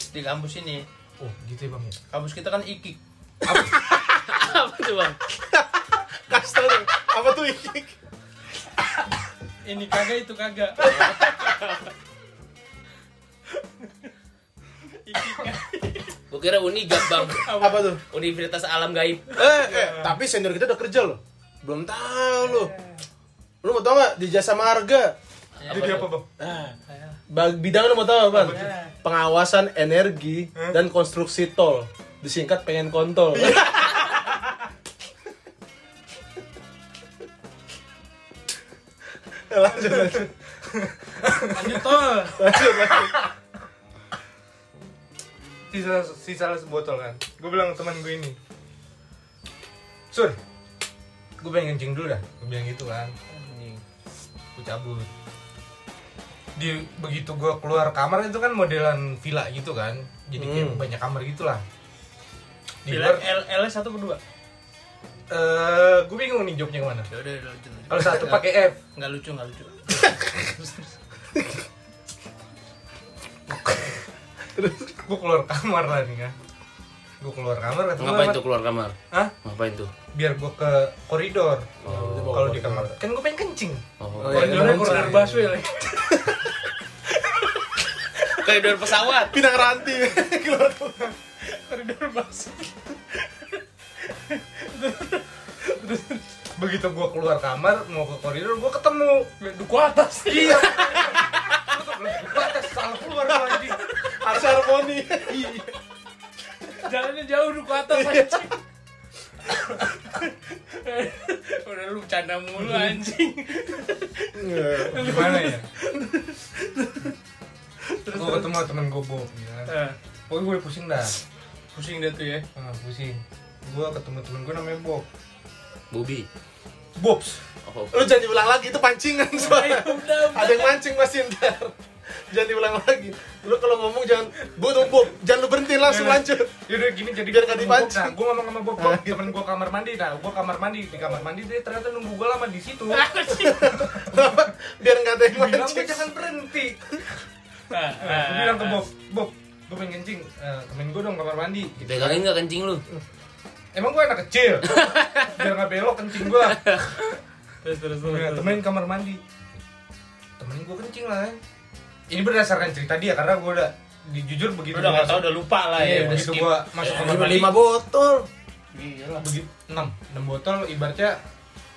di kampus ini. Oh gitu ya bang ya Kampus kita kan ikik. apa tuh bang Kasih tau dong, apa tuh ikik? Ini kagak itu kagak. gua kira unigap bang Apa tuh? Universitas Alam Gaib Eh, eh, tapi senior kita udah kerja loh. Belum tahu lu. Lu mau tau nggak di jasa marga Jadi apa, Bang? Bag- bidang lu mau tahu apa? Pengawasan energi dan konstruksi tol. Disingkat pengen kontol. lanjut lanjut Lanjut tol. lanjut lanjut. sisa sisa sebotol kan gue bilang ke teman gue ini sur gue pengen kencing dulu dah gue bilang gitu kan gue cabut di begitu gue keluar kamar itu kan modelan villa gitu kan jadi kayak Hmm. banyak kamar gitulah di Bila luar L L satu kedua. eh gue bingung nih jawabnya ke mana Ya udah kalau satu pakai F Nggak lucu, nggak lucu. gue keluar kamar lah nih kan gue keluar kamar ketemu Ngapain tuh keluar kamar? Hah? Ngapain tuh? biar gue ke koridor Oh. kalau di kamar kan gue pengen kencing Oh. Oh, iya. Koridornya koridor busway lagi. Koridor pesawat. pinang ranti keluar Koridor busway. begitu gue keluar kamar mau ke koridor gue ketemu Duku atas. iya gue atas salah keluar gua lagi harus harmoni Jalannya jauh duku atas anjing. Udah lu bercanda mulu anjing. gimana ya gue ketemu temen gue Bob ya. Eh, pokoknya gue pusing dah pusing dia tuh ya. ah, pusing gue ketemu temen gue namanya Bob Bubi. Bobs Oh. lu jangan diulang lagi itu pancingan soalnya udah, ada yang mancing masih ntar jangan diulang lagi lu kalau ngomong jangan bu tuh bu jangan lu berhenti langsung lanjut Yaudah gini jadi Biar Bob. dipancing. Nah, gue ngomong sama Bob, Bob temen gue kamar mandi. Nah, gue kamar mandi di kamar mandi dia ternyata nunggu gue lama di situ. biar nggak ada yang Bilang gue jangan berhenti. Nah, Nah, gue bilang ke Bob, Bob, gue pengen kencing. Eh, temen gue dong kamar mandi. Dipegangin nggak kencing lu? Emang gue anak kecil. Biar nggak belok kencing gue. Terus terus terus. Nah, temenin kamar mandi. Temenin gue kencing lah. kan. Ini berdasarkan cerita dia karena gue udah dijujur begitu. Udah nggak tahu udah lupa lah Iya, ya. udah begitu skip. gue masuk Ya, kamar lima, mandi. lima botol Iya lah. begitu enam enam botol ibaratnya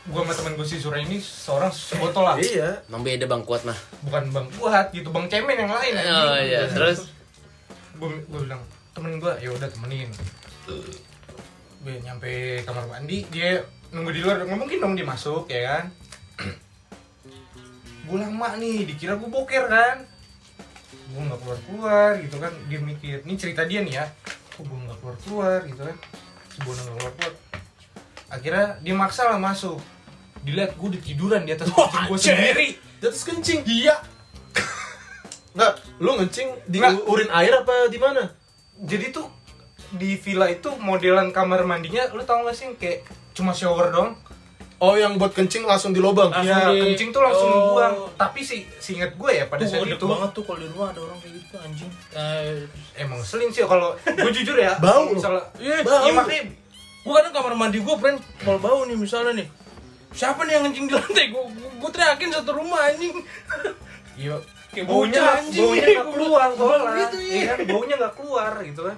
gue sama temen gue si Sura ini seorang sebotol lah iya Emang beda bang kuat mah. bukan bang kuat gitu bang cemen yang lain Oh iya, terus gue gue bilang temen gue ya udah temenin gue nyampe kamar mandi dia nunggu di luar nggak mungkin dong dia masuk ya kan gue lama nih dikira gue boker kan gue nggak keluar keluar gitu kan. Dia mikir ini cerita dia nih ya kok gue nggak keluar keluar gitu kan. Si Bono nggak keluar keluar akhirnya dia maksa lah masuk. Dilihat gue udah tiduran di atas kucing gue sendiri. Di atas kencing. Iya. Nggak lu ngencing di Nggak. urin air apa di mana? Jadi tuh di villa itu modelan kamar mandinya lu tau gak sih kayak cuma shower dong oh yang buat kencing langsung di lubang ya di- kencing tuh langsung Oh. buang tapi sih seinget gue ya pada Tuh, saat itu banget tuh kalau di rumah ada orang kayak gitu anjing. Eh, emang selin sih kalau gue jujur ya Bau. misalnya Iya, Bau. iya makanya Gue kadang kamar mandi gue, friend, kalau bau nih misalnya nih. Siapa nih yang ngencing di lantai? Gue gue teriakin satu rumah anjing. iya Kayak baunya nggak- anjing. baunya nggak keluar soalnya gitu, iya. iya kan baunya nggak keluar gitu kan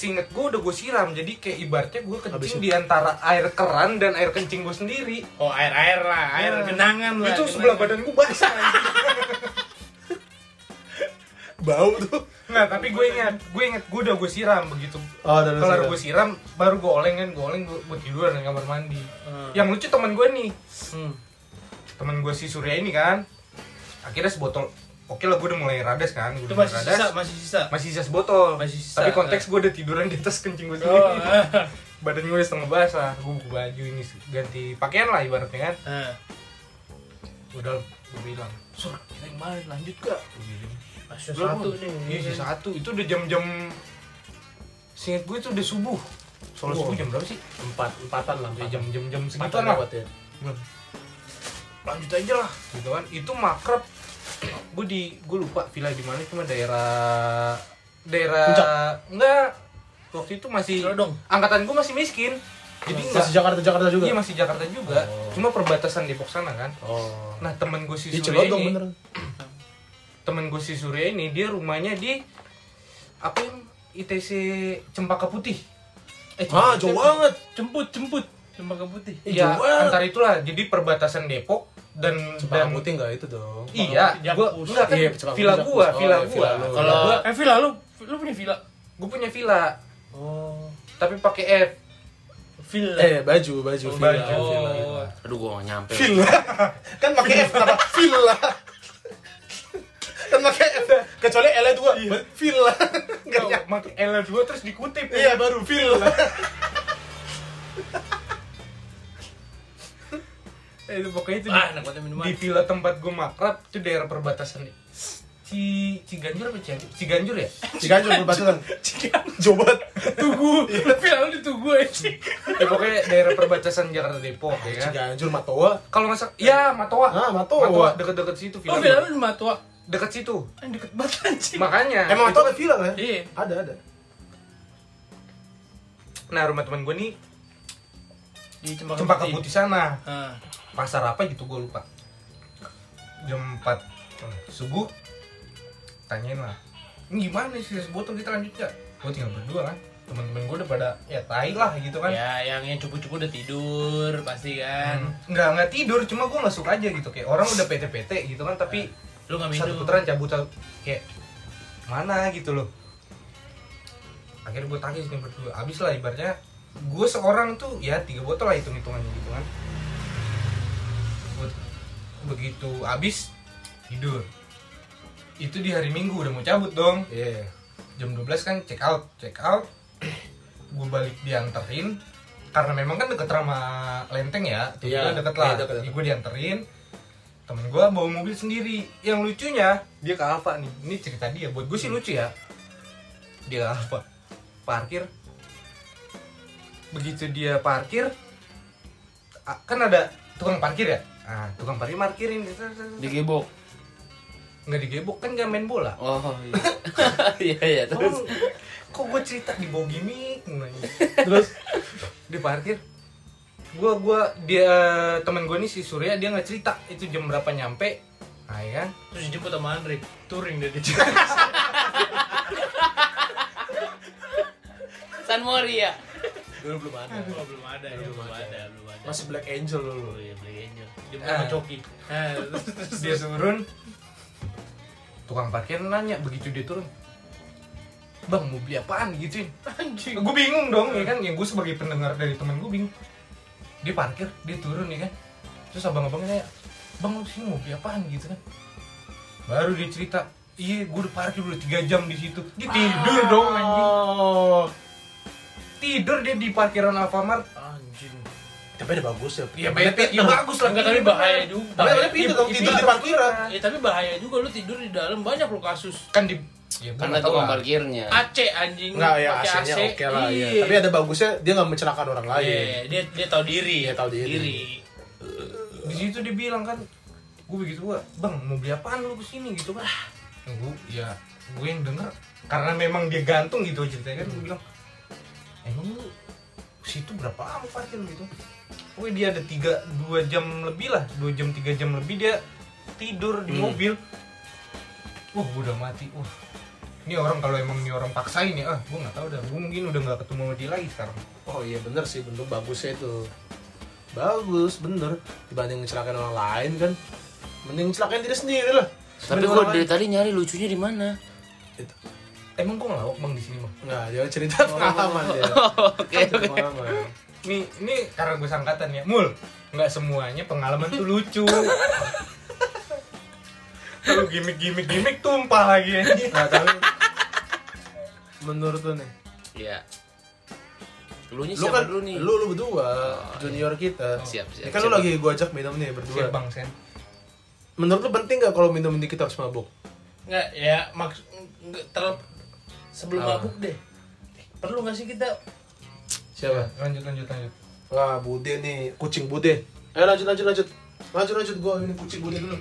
Seinget gue udah gue siram jadi kayak ibaratnya gue kencing di antara air keran dan air kencing gue sendiri Oh, air-air lah, air Nah, genangan lah. itu genangan. sebelah badan gue basah bau tuh Nah tapi gue ingat, gue ingat gue udah gue siram begitu oh dari Kelar gue siram, baru gue oleng kan, gue oleng gue, gue tiduran di kamar mandi Hmm. Yang lucu teman gue nih, Hmm. teman gue si Surya ini kan Akhirnya sebotol, oke lah gue udah mulai radas kan gue Itu udah masih radas. sisa, masih sisa. Masih sisa sebotol Masih sisa, Tapi konteks gue udah tiduran di atas kencing gue sendiri Oh, eh. Badan gue udah setengah basah, gue buka baju ini ganti pakaian lah ibaratnya kan Eh. Udah gue bilang, Sur kita yang mana lanjut gak? Gue bilang Masih Belum, satu nih. Iya, sisa satu. Itu udah jam-jam Seinget gue itu udah subuh. Soalnya Wow. subuh jam berapa sih? empat empatan lah Ya, jam jam jam empatan segituan lah. ya Lanjut aja lah, gitu kan. Itu makrab. Gue di gue lupa villa di mana cuma daerah daerah Puncak? enggak waktu itu masih Celodong. angkatan gue masih miskin jadi enggak masih Jakarta Jakarta juga iya masih Jakarta juga Oh. cuma perbatasan Depok sana kan oh nah temen gue si di Surya Celodong ini beneran temen gue si Surya ini dia rumahnya di apa yang ITC Cempaka Putih eh ah jauh banget Jemput, jemput. Cempaka putih. Eh, ya jauh banget. antara itulah jadi perbatasan Depok dan Cempaka dan putih nggak itu dong. iya gua enggak kan Iya, villa gua. Oh, villa iya, gua villa lu. Kalau gua Eh villa lu, lu punya villa? gua punya villa Oh. tapi pakai F Villa. Eh baju baju Oh, villa. baju. villa. Oh. aduh gua gak nyampe Villa. kan pakai F apa? Villa. kan pakai F. Kecuali L dua. Villa. Enggak pakai L 2 terus dikutip Iya baru villa. Eh, itu pokoknya itu Ah, di, enak banget minuman. di villa tempat gue makrab itu daerah perbatasan nih. Ci Ciganjur apa Cianjur? Ciganjur ya? Ciganjur perbatasan. Jobat. Tugu. Villa lu di Tugu aja. ya pokoknya daerah perbatasan Jakarta Depok ya kan. Ciganjur Matoa. Kalau nggak salah, ya Matoa. Ah, Matoa. deket-deket situ Oh villa. villa gua. lu di Matua. Deket situ. Yang deket banget anjing. Makanya. Emang Matoa ada villa kan? Iya. Ada ada. Nah rumah teman gue nih Di Cempaka, Cempaka Putih sana. Ah. Pasar apa gitu gue lupa. Jam 4 subuh tanyain lah. Ini gimana sih botol kita lanjut gak? Gue tinggal berdua kan. Teman-teman gue udah pada ya tai lah gitu kan. Ya, yang yang cupu-cupu udah tidur pasti kan. Hmm. nggak nggak tidur cuma gue nggak suka aja gitu kayak orang udah PT-PT gitu kan tapi Lu nggak satu putaran cabut cabut kayak mana gitu loh akhirnya gue tagih sini berdua abis lah ibaratnya gue seorang tuh ya tiga botol lah hitung hitungannya gitu kan begitu abis tidur. Itu di hari minggu udah mau cabut dong. Iya. jam 12 kan check out check out. Gue balik dianterin. Karena memang kan deket sama lenteng ya tuh Iya, deket lah. Iya, deket, deket. gue dianterin. Temen gue bawa mobil sendiri. Yang lucunya dia ke Alfa nih. Ini cerita dia. Buat gue sih lucu ya. Dia ke Alfa. Parkir. Begitu dia parkir kan ada tukang parkir ya ah tukang parkir parkirin digebok nggak digebok kan nggak main bola. Oh iya. Iya iya terus. Kok, kok gue cerita di bawah gimmick terus? Di parkir. Gua gua dia temen gue nih si Surya dia nggak cerita itu jam berapa nyampe. Nah ya kan Terus dijemput sama Andre. Touring dia. San Mori ya Dulu belum ada. Oh, belum ada ya, belum ada, belum ada. Masih Black Angel dulu. Oh iya, Black Angel. Dia Ah. Coki. Nah, terus, terus, dia turun tukang parkir nanya begitu dia turun bang mau beli apaan gituin anjing. gue bingung dong ya kan yang gue sebagai pendengar dari temen gue bingung dia parkir dia turun ya kan terus abang-abangnya nanya bang lu sini mau beli apaan gitu kan baru dia cerita iya gue udah parkir udah tiga jam di situ dia tidur dong anjing. Tidur dia di parkiran Alfamart Anjing. Tapi ada bagus ya. ya bete ya bagus lah Enggak, tapi bahaya juga. Tapi tapi itu dong tidur di parkiran. Ya, tapi bahaya juga lu tidur di dalam banyak lo kasus. kan di ya karena nggak tahu tukang lah. parkirnya AC anjing. Enggak ya AC-nya AC. oke lah ya. Iya. Tapi ada bagusnya dia nggak mencelakakan orang lain. Iya, dia dia tahu diri. Dia tahu diri. di situ dia bilang kan gue begitu gua bang mau beli apaan lu ke sini gitu kan gue ya gue yang denger karena memang dia gantung gitu ceritanya kan gue bilang emang lu situ berapa lama parkir gitu Pokoknya dia ada tiga dua jam lebih lah dua jam tiga jam lebih dia tidur di Hmm. mobil wah gue udah mati wah ini orang kalau emang ini orang paksain ya ah gue nggak tahu dah gue mungkin udah nggak ketemu sama dia lagi sekarang Oh iya bener sih bentuk bagusnya itu. Bagus bener dibanding ngecelakain orang lain kan. Mending celakain diri sendiri lah. tapi gua orang dari tadi nyari lucunya di mana Itu. Emang gue ngelawak bang di sini mah Nggak, dia cerita pengalaman dia. oke Cerita oke pengalaman. Nih, ini karena gue sangkatan ya, mul. Nggak semuanya pengalaman tuh lucu. Kalau gimmick-gimmick gimmick tumpah lagi ya. Nah, tapi menurut lu nih, iya lu nya lu siapa kan dulu nih lu lu berdua junior kita. siap siap Ini kan lu siap. lagi gua ajak minum nih berdua. Siap bang Sen. Menurut lu penting nggak kalau minum ini kita harus mabuk? Enggak, ya maksud enggak terlalu sebelum Apa? mabuk deh. Perlu nggak sih kita Siapa? Lanjut lanjut lanjut. Wah, Bude nih, kucing Bude. Ayo lanjut lanjut lanjut. Lanjut lanjut gua ini kucing Bude dulu.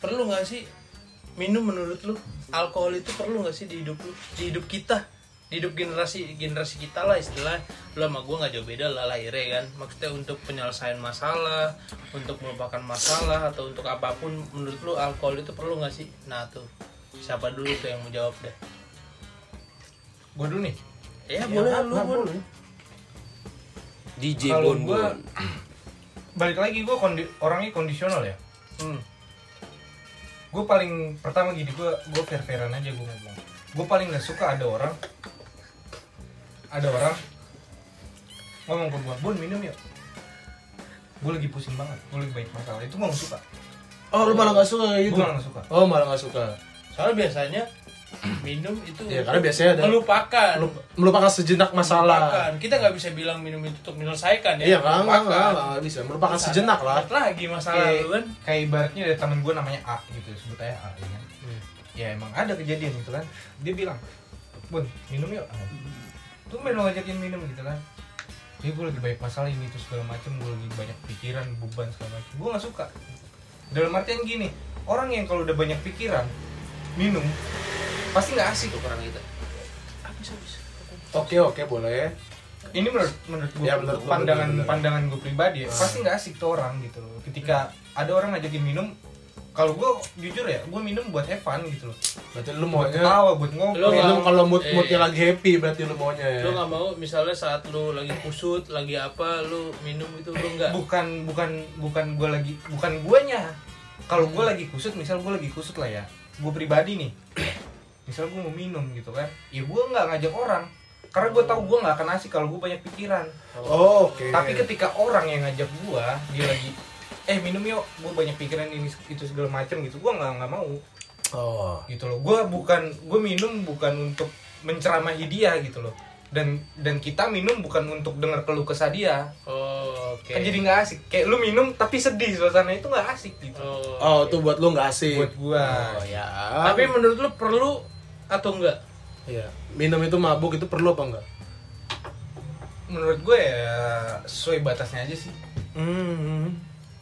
perlu nggak sih minum menurut lu alkohol itu perlu nggak sih di hidup lu di hidup kita di hidup generasi generasi kita lah istilah lu sama gue nggak jauh beda lah lahirnya kan maksudnya untuk penyelesaian masalah untuk melupakan masalah atau untuk apa pun menurut lu alkohol itu perlu nggak sih nah tuh siapa dulu tuh yang mau jawab deh Gue dulu nih. ya, boleh lu Bun. boleh. DJ Kalau Bon gua Bon balik lagi gue kondi orangnya kondisional ya Hmm. gue paling pertama gini gue gue fair fairan aja gue ngomong gue paling nggak suka ada orang ada orang ngomong ke gue bun minum yuk gue lagi pusing banget gue lagi banyak masalah itu gue nggak suka Oh, lu malah gak suka kayak gue gitu? malah nggak suka Oh, malah gak suka. Soalnya biasanya minum itu Ya, karena biasanya ada- melupakan. Melu- Melupakan sejenak masalah. Melupakan. Kita nggak bisa bilang minum itu untuk menyelesaikan ya. Iya, enggak, enggak bisa. Melupakan Terus sejenak ada- lah. lagi masalah kayak, lu kan. kayak ibaratnya ada temen gue namanya A gitu sebut aja A ya kan ya emang ada kejadian gitu kan dia bilang bun minum yuk tuh main ngajakin minum gitu kan dia gue lagi banyak masalah ini itu segala macem gue lagi banyak pikiran beban segala macem gue nggak suka dalam artian gini orang yang kalau udah banyak pikiran minum pasti nggak asik Tukeran kita. Oke, oke, boleh. ini menurut menurut gue Ya, menurut pandangan bener, bener. pandangan gue pribadi ya pasti nggak asik tuh orang gitu loh ketika ada orang ngajakin minum kalau gue jujur ya gue minum buat have fun gitu loh Berarti lu maunya ketawa buat ngobrol Lu minum nggak- kalau mood eh. moodnya lagi happy berarti lu maunya ya. Lu nggak mau misalnya saat lu lagi kusut, lagi apa, lu minum itu lu enggak. bukan bukan bukan gue lagi bukan guanya kalau gue lagi kusut misal gue lagi kusut lah ya gue pribadi nih misal gue mau minum gitu kan ya gue nggak ngajak orang. Karena gue tahu gue nggak akan asik kalau gue banyak pikiran. Oh, oke. tapi ketika orang yang ngajak gue dia lagi eh minum yuk gue banyak pikiran ini itu segala macem gitu gue nggak nggak mau. Oh. gitu loh. Gue bukan gue minum bukan untuk menceramahi dia gitu loh dan dan kita minum bukan untuk dengar keluh kesah dia Oh, oke. kan jadi nggak asik kayak lu minum tapi sedih suasana itu nggak asik gitu Oh. Oh, tuh buat lu nggak asik. buat gua Oh, ya. Tapi menurut lu perlu atau enggak? Iya. Minum itu mabuk itu perlu apa enggak? menurut gue ya sesuai batasnya aja sih Hmm.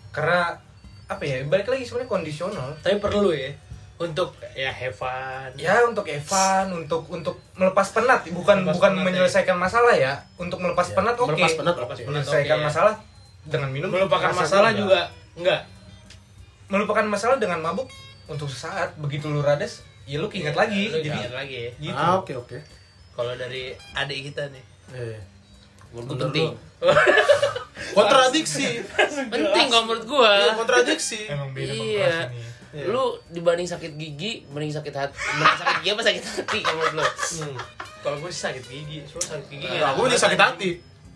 karena apa ya balik lagi sebenarnya kondisional Tapi perlu ya untuk ya fun. ya untuk Evan untuk untuk melepas penat bukan Melepas bukan penat, menyelesaikan masalah ya untuk melepas Ya, penat oke melepas penat Melepas penat. menyelesaikan oke, ya. masalah dengan minum Melupakan masalah juga enggak. melupakan masalah dengan mabuk untuk sesaat begitu lu rades ya lu keinget lagi Lu jadi ingat lagi ya. gitu Ah, oke oke. Kalau dari adik kita nih. Eh. Penting. Kontradiksi. Penting kalau menurut gua. Iya, kontradiksi. emang beda Iya. Iya. Lu dibanding sakit gigi, mending sakit hati. Mending sakit gigi apa sakit hati kalau menurut lu? Hmm. Kalau gue sih sakit gigi, soalnya sakit gigi Nah, aku enak ini sakit hati.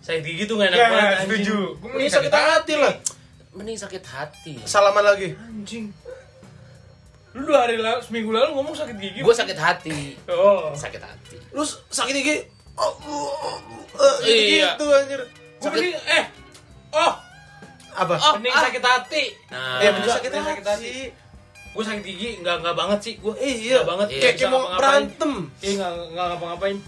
Sakit gigi tuh gak enak ya banget. anjing. setuju gue Ini sakit hati lah. Mending sakit hati. Salaman lagi. Anjing. Lu dua hari lalu, seminggu lalu ngomong sakit gigi. Gua sakit hati. Oh. Sakit hati. Lu sakit gigi. Oh, oh, oh, oh, Iya. gitu anjir. Gue mending, eh, oh, Apa? mending sakit hati. Nah, Ya, mending sakit mending sakit hati. Gue sakit gigi, nggak nggak banget sih. Gue Iya. nggak banget. Iya. Kayak mau berantem. Iya nggak nggak ngapa-ngapain.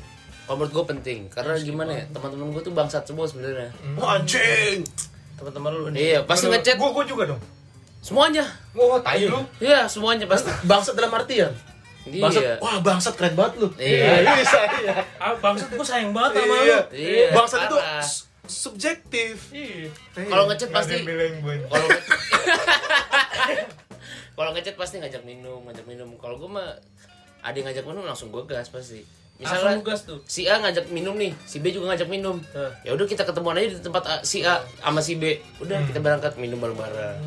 kalau menurut gua penting karena gimana ya teman-teman gua tuh bangsat semua sebenarnya. Oh, anjing. Teman-teman lu nih. Iya, pasti ngechat gue gue juga dong semuanya. oh tai lu Iya, semuanya pasti. Bangsat dalam artian. Bangsat. Iya. Wah, bangsat keren banget lu. Iya. Bisa, iya. Ah, bangsat gue sayang banget sama lu. Iya. Iya, Bangsat itu subjektif. Iya. Kalau ngechat pasti gue kalau kalau ngechat pasti ngajak minum, ngajak minum. Kalau gua mah ada yang ngajak minum langsung gua gas pasti. Misalnya gas tuh. si A ngajak minum nih, si B juga ngajak minum. Hah. Ya udah kita ketemuan aja di tempat A, si A sama si B. Udah kita berangkat minum bareng-bareng.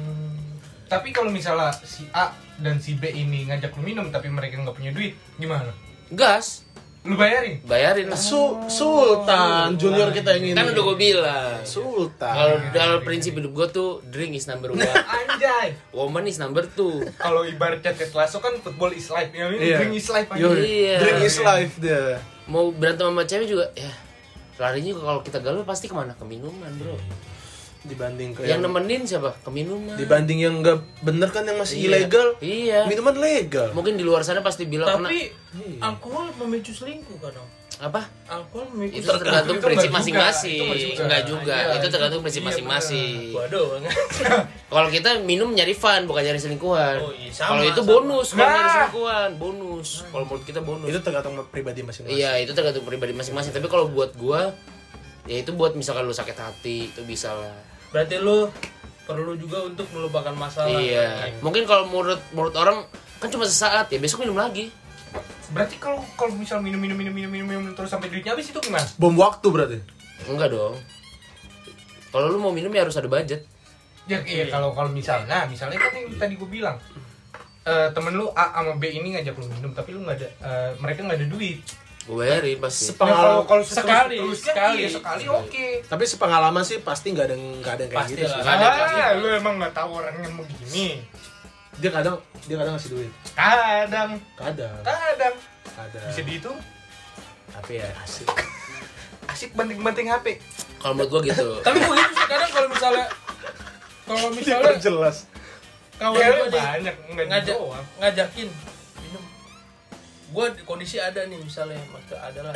tapi kalau misalnya si A dan si B ini ngajak lu minum tapi mereka nggak punya duit gimana Gas, lu bayarin bayarin lah. Su Sultan junior kita yang ini. Kan udah gua bilang. Sultan. Kalau dalam prinsip hidup gua tuh drink is number one, anjay woman is number two. kalau ibarat Ted Lasso kan football is life ya ini Iya. drink is life aja Iya. Drink is life dia. Mau berantem sama cewek juga, ya larinya juga kalau kita galau pasti ke mana? Ke minuman bro. Dibanding ke Yang nemenin siapa? Ke minuman. dibanding yang nggak bener kan yang masih Iya. ilegal. Iya. Minuman legal. Mungkin di luar sana pasti bilang kena Tapi alkohol memicu selingkuh kan apa? Alkohol memicu Itu tergantung Itu prinsip masing-masing. nggak juga. Enggak juga. Iya, itu tergantung prinsip iya, masing-masing. Waduh banget. Kalau kita minum nyari fun bukan nyari selingkuhan. Oh, iya, Kalau itu sama. bonus, kalau Nah. nyari selingkuhan bonus. Kalau menurut kita bonus. Itu tergantung pribadi masing-masing. Iya, itu tergantung pribadi masing-masing. Tapi kalau buat gua ya itu buat misalkan lu sakit hati itu bisa lah. Berarti lu perlu juga untuk melupakan masalah. Iya. Mungkin kalau menurut menurut orang kan cuma sesaat ya besok minum lagi. berarti kalau kalau misal minum minum minum minum minum, minum terus sampai duitnya habis itu gimana Bom waktu berarti. Enggak dong. Kalau lu mau minum ya harus ada budget. Ya iya kalau kalau misalnya, nah, misalnya kan yang tadi gue bilang eh, temen lu A sama B ini ngajak lu minum tapi lu nggak ada eh, mereka nggak ada duit. Gue bayarin pasti Nah, kalau kalau Sekali, sekali. iya, sekali oke. Tapi sepengalaman sih pasti nggak ada nggak ada yang kayak Pasti gitu. lah. sih. Nggak ada Ah, lu emang nggak tahu orangnya mau begini. Dia kadang dia kadang ngasih duit. Kadang, Kadang. kadang Kadang. bisa dihitung Tapi ya asik. asik banting-banting HP. kalau menurut gue gitu Tapi gue gitu kadang kalau misalnya kalau misalnya jelas. kawan Ya, banyak ngajak ngajakin gue kondisi ada nih misalnya maksudnya adalah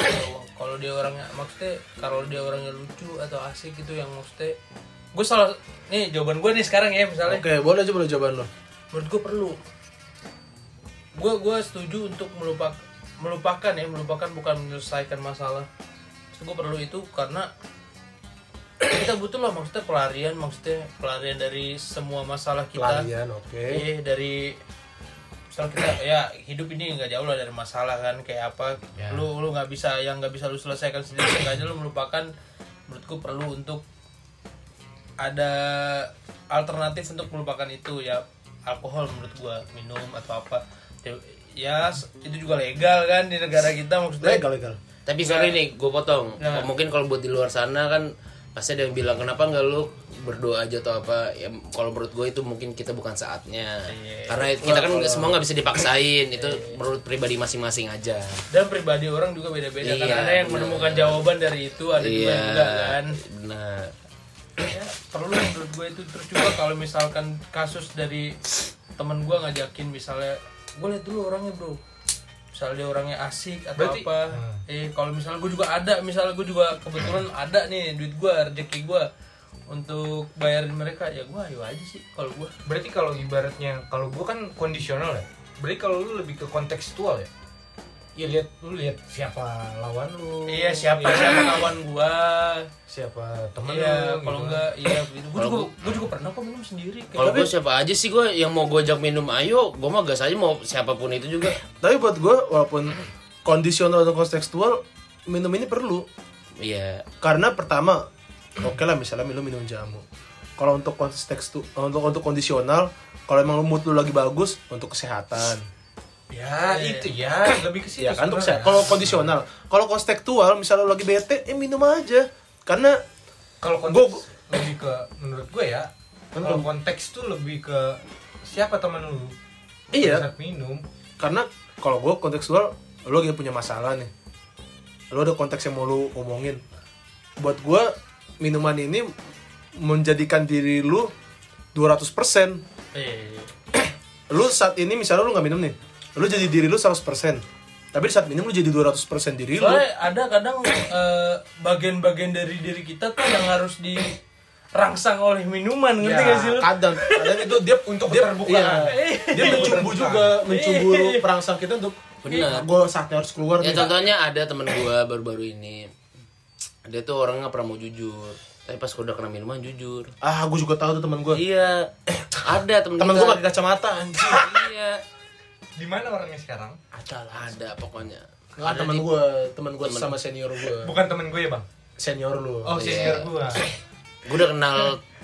kalau dia orangnya maksudnya kalau dia orangnya lucu atau asik gitu yang maksudnya gue salah nih jawaban gue nih sekarang ya misalnya Oke, boleh aja boleh jawaban lo. menurut gue perlu gue gue setuju untuk melupak melupakan ya melupakan bukan menyelesaikan masalah gue perlu itu karena kita butuh lah maksudnya pelarian maksudnya pelarian dari semua masalah kita Pelarian, oke. Iya dari misal kita ya hidup ini nggak jauh lah dari masalah kan kayak apa Ya. lu lu nggak bisa yang nggak bisa lu selesaikan sendiri sengaja lu melupakan menurutku perlu untuk ada alternatif untuk melupakan itu ya alkohol menurut gua minum atau apa ya, ya itu juga legal kan di negara kita maksudnya Legal legal. tapi sorry nih gue potong Nah. mungkin kalau buat di luar sana kan pasti ada yang bilang kenapa nggak lu berdoa aja atau apa? Ya kalau menurut gue itu mungkin kita bukan saatnya. Iya. karena kita kan nggak- semua nggak bisa dipaksain. Itu menurut pribadi masing-masing aja. Dan pribadi orang juga beda-beda kan? Iya, ada yang benar. menemukan jawaban dari itu ada juga iya yang enggak kan? benar. Ya, perlu menurut gue itu. Terus juga kalau misalkan kasus dari temen gue ngajakin misalnya gue lihat dulu orangnya bro misalnya dia orangnya asik atau Berarti- apa Hmm. eh kalau misalnya gue juga ada misalnya gue juga kebetulan ada nih duit gue rezeki gue untuk bayarin mereka ya gue ayo aja sih kalau gue Berarti kalau ibaratnya kalau gua kan kondisional ya. Berarti kalau lu lebih ke kontekstual ya. Ya lihat lu lihat siapa lawan lu. iya siapa Iya. siapa kawan gue siapa temen iya lu kalau gitu. enggak iya. Gitu gue Kalau juga gua- gue juga pernah kok minum sendiri. Kalau gue siapa aja sih gue yang mau gue ajak minum ayo. Gue mah gas aja mau siapa pun itu juga. Tapi buat gue walaupun kondisional atau kontekstual minum ini perlu. Iya. Karena pertama oke lah misalnya minum minum jamu. Kalau untuk konteks tu- untuk untuk kondisional kalau emang lu mood lu lagi bagus untuk kesehatan ya Iya. itu ya lebih ke situ ya kan untuk kalau kondisional. Kalau kontekstual misalnya lu lagi bete eh minum aja. Karena kalau Gua- konteks lebih ke menurut gue ya kalau konteks tuh lebih ke siapa temen lu? Iya. Saat minum. Karena kalau gue kontekstual lu lagi punya masalah nih. Lu ada konteks yang mau lu omongin. Buat gue minuman ini menjadikan diri lu 200% eh, lu saat ini misalnya lu nggak minum nih lu jadi diri lu 100% tapi di saat minum lu jadi 200% diri lu. Soalnya ada kadang eh, bagian-bagian dari diri kita tuh yang harus dirangsang oleh minuman, ngerti Ya, gak sih lu? kadang. Kadang itu dia Untuk dia, keterbukaan. iya, dia mencumbu juga mencumbu perangsang kita untuk Benar. gue saatnya harus keluar ya nih. contohnya ada temen gue baru-baru ini. Dia tuh orangnya nggak pernah mau jujur. Tapi pas udah kena minuman jujur. Ah gue juga tahu tuh teman gue iya. Ada temen teman gue pakai kacamata anjing. Iya di mana orangnya sekarang? Ada lah. Ada pokoknya. Nggak Ada teman gue teman gue sama senior gue bukan temen gue ya bang? Senior lu. Oh Iya. senior gue gue udah kenal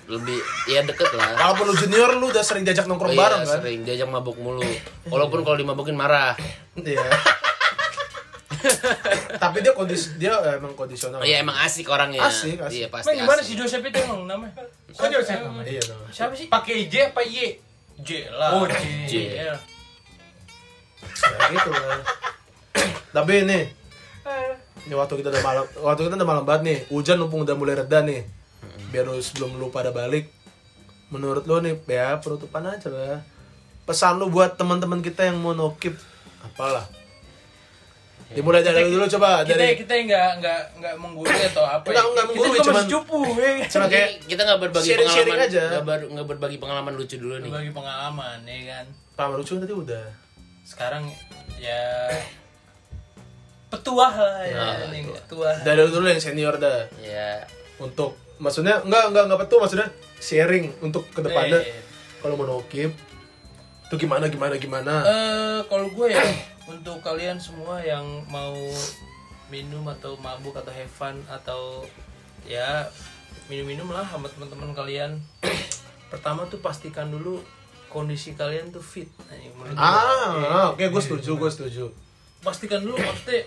lebih ya deket lah. Walaupun lu junior lu udah sering diajak Oh nongkrong iya, bareng kan? sering. Diajak mabuk mulu. Walaupun kalau dimabukin marah. Iya. Tapi dia kondisi dia emang kondisional. Iya emang asik orangnya. Asik, asik. iya pasti Emang gimana asik. si Joseph itu emang namanya? kok Joseph namanya? Iya dong Siapa sih? pakai J apa Y? J lah. Oh, J. J. Ya gitu lah tapi ini ini waktu kita udah malam waktu kita udah malam banget nih hujan mumpung udah mulai reda nih biar lu sebelum lu pada balik menurut lu nih ya penutupan aja lah pesan lu buat teman-teman kita yang mau nokip apalah dimulai dari dulu coba Kita dari kita nggak nggak nggak menggurui atau apa? Nggak, nggak Kita menggurui, juga cuman- masih cupu, ya. kan? cuma kayak kita nggak berbagi sharing-sharing pengalaman aja. nggak ber- nggak berbagi pengalaman lucu dulu nih Berbagi pengalaman, ya kan. pengalaman lucu tadi udah Sekarang ya. Petuah lah ya, Ah, nih, petuah. petuah. dari dulu yang senior dah. Ya. Untuk maksudnya enggak enggak enggak betul maksudnya sharing untuk ke depannya Eh, kalau mau nokip itu gimana gimana gimana? Eh, kalau gue ya untuk kalian semua yang mau minum atau mabuk atau have fun atau ya minum-minum lah sama teman-teman kalian. Pertama tuh pastikan dulu kondisi kalian tuh fit Anjing, menurut gua. Ah, oke gue setuju, gue setuju. pastikan dulu maksudnya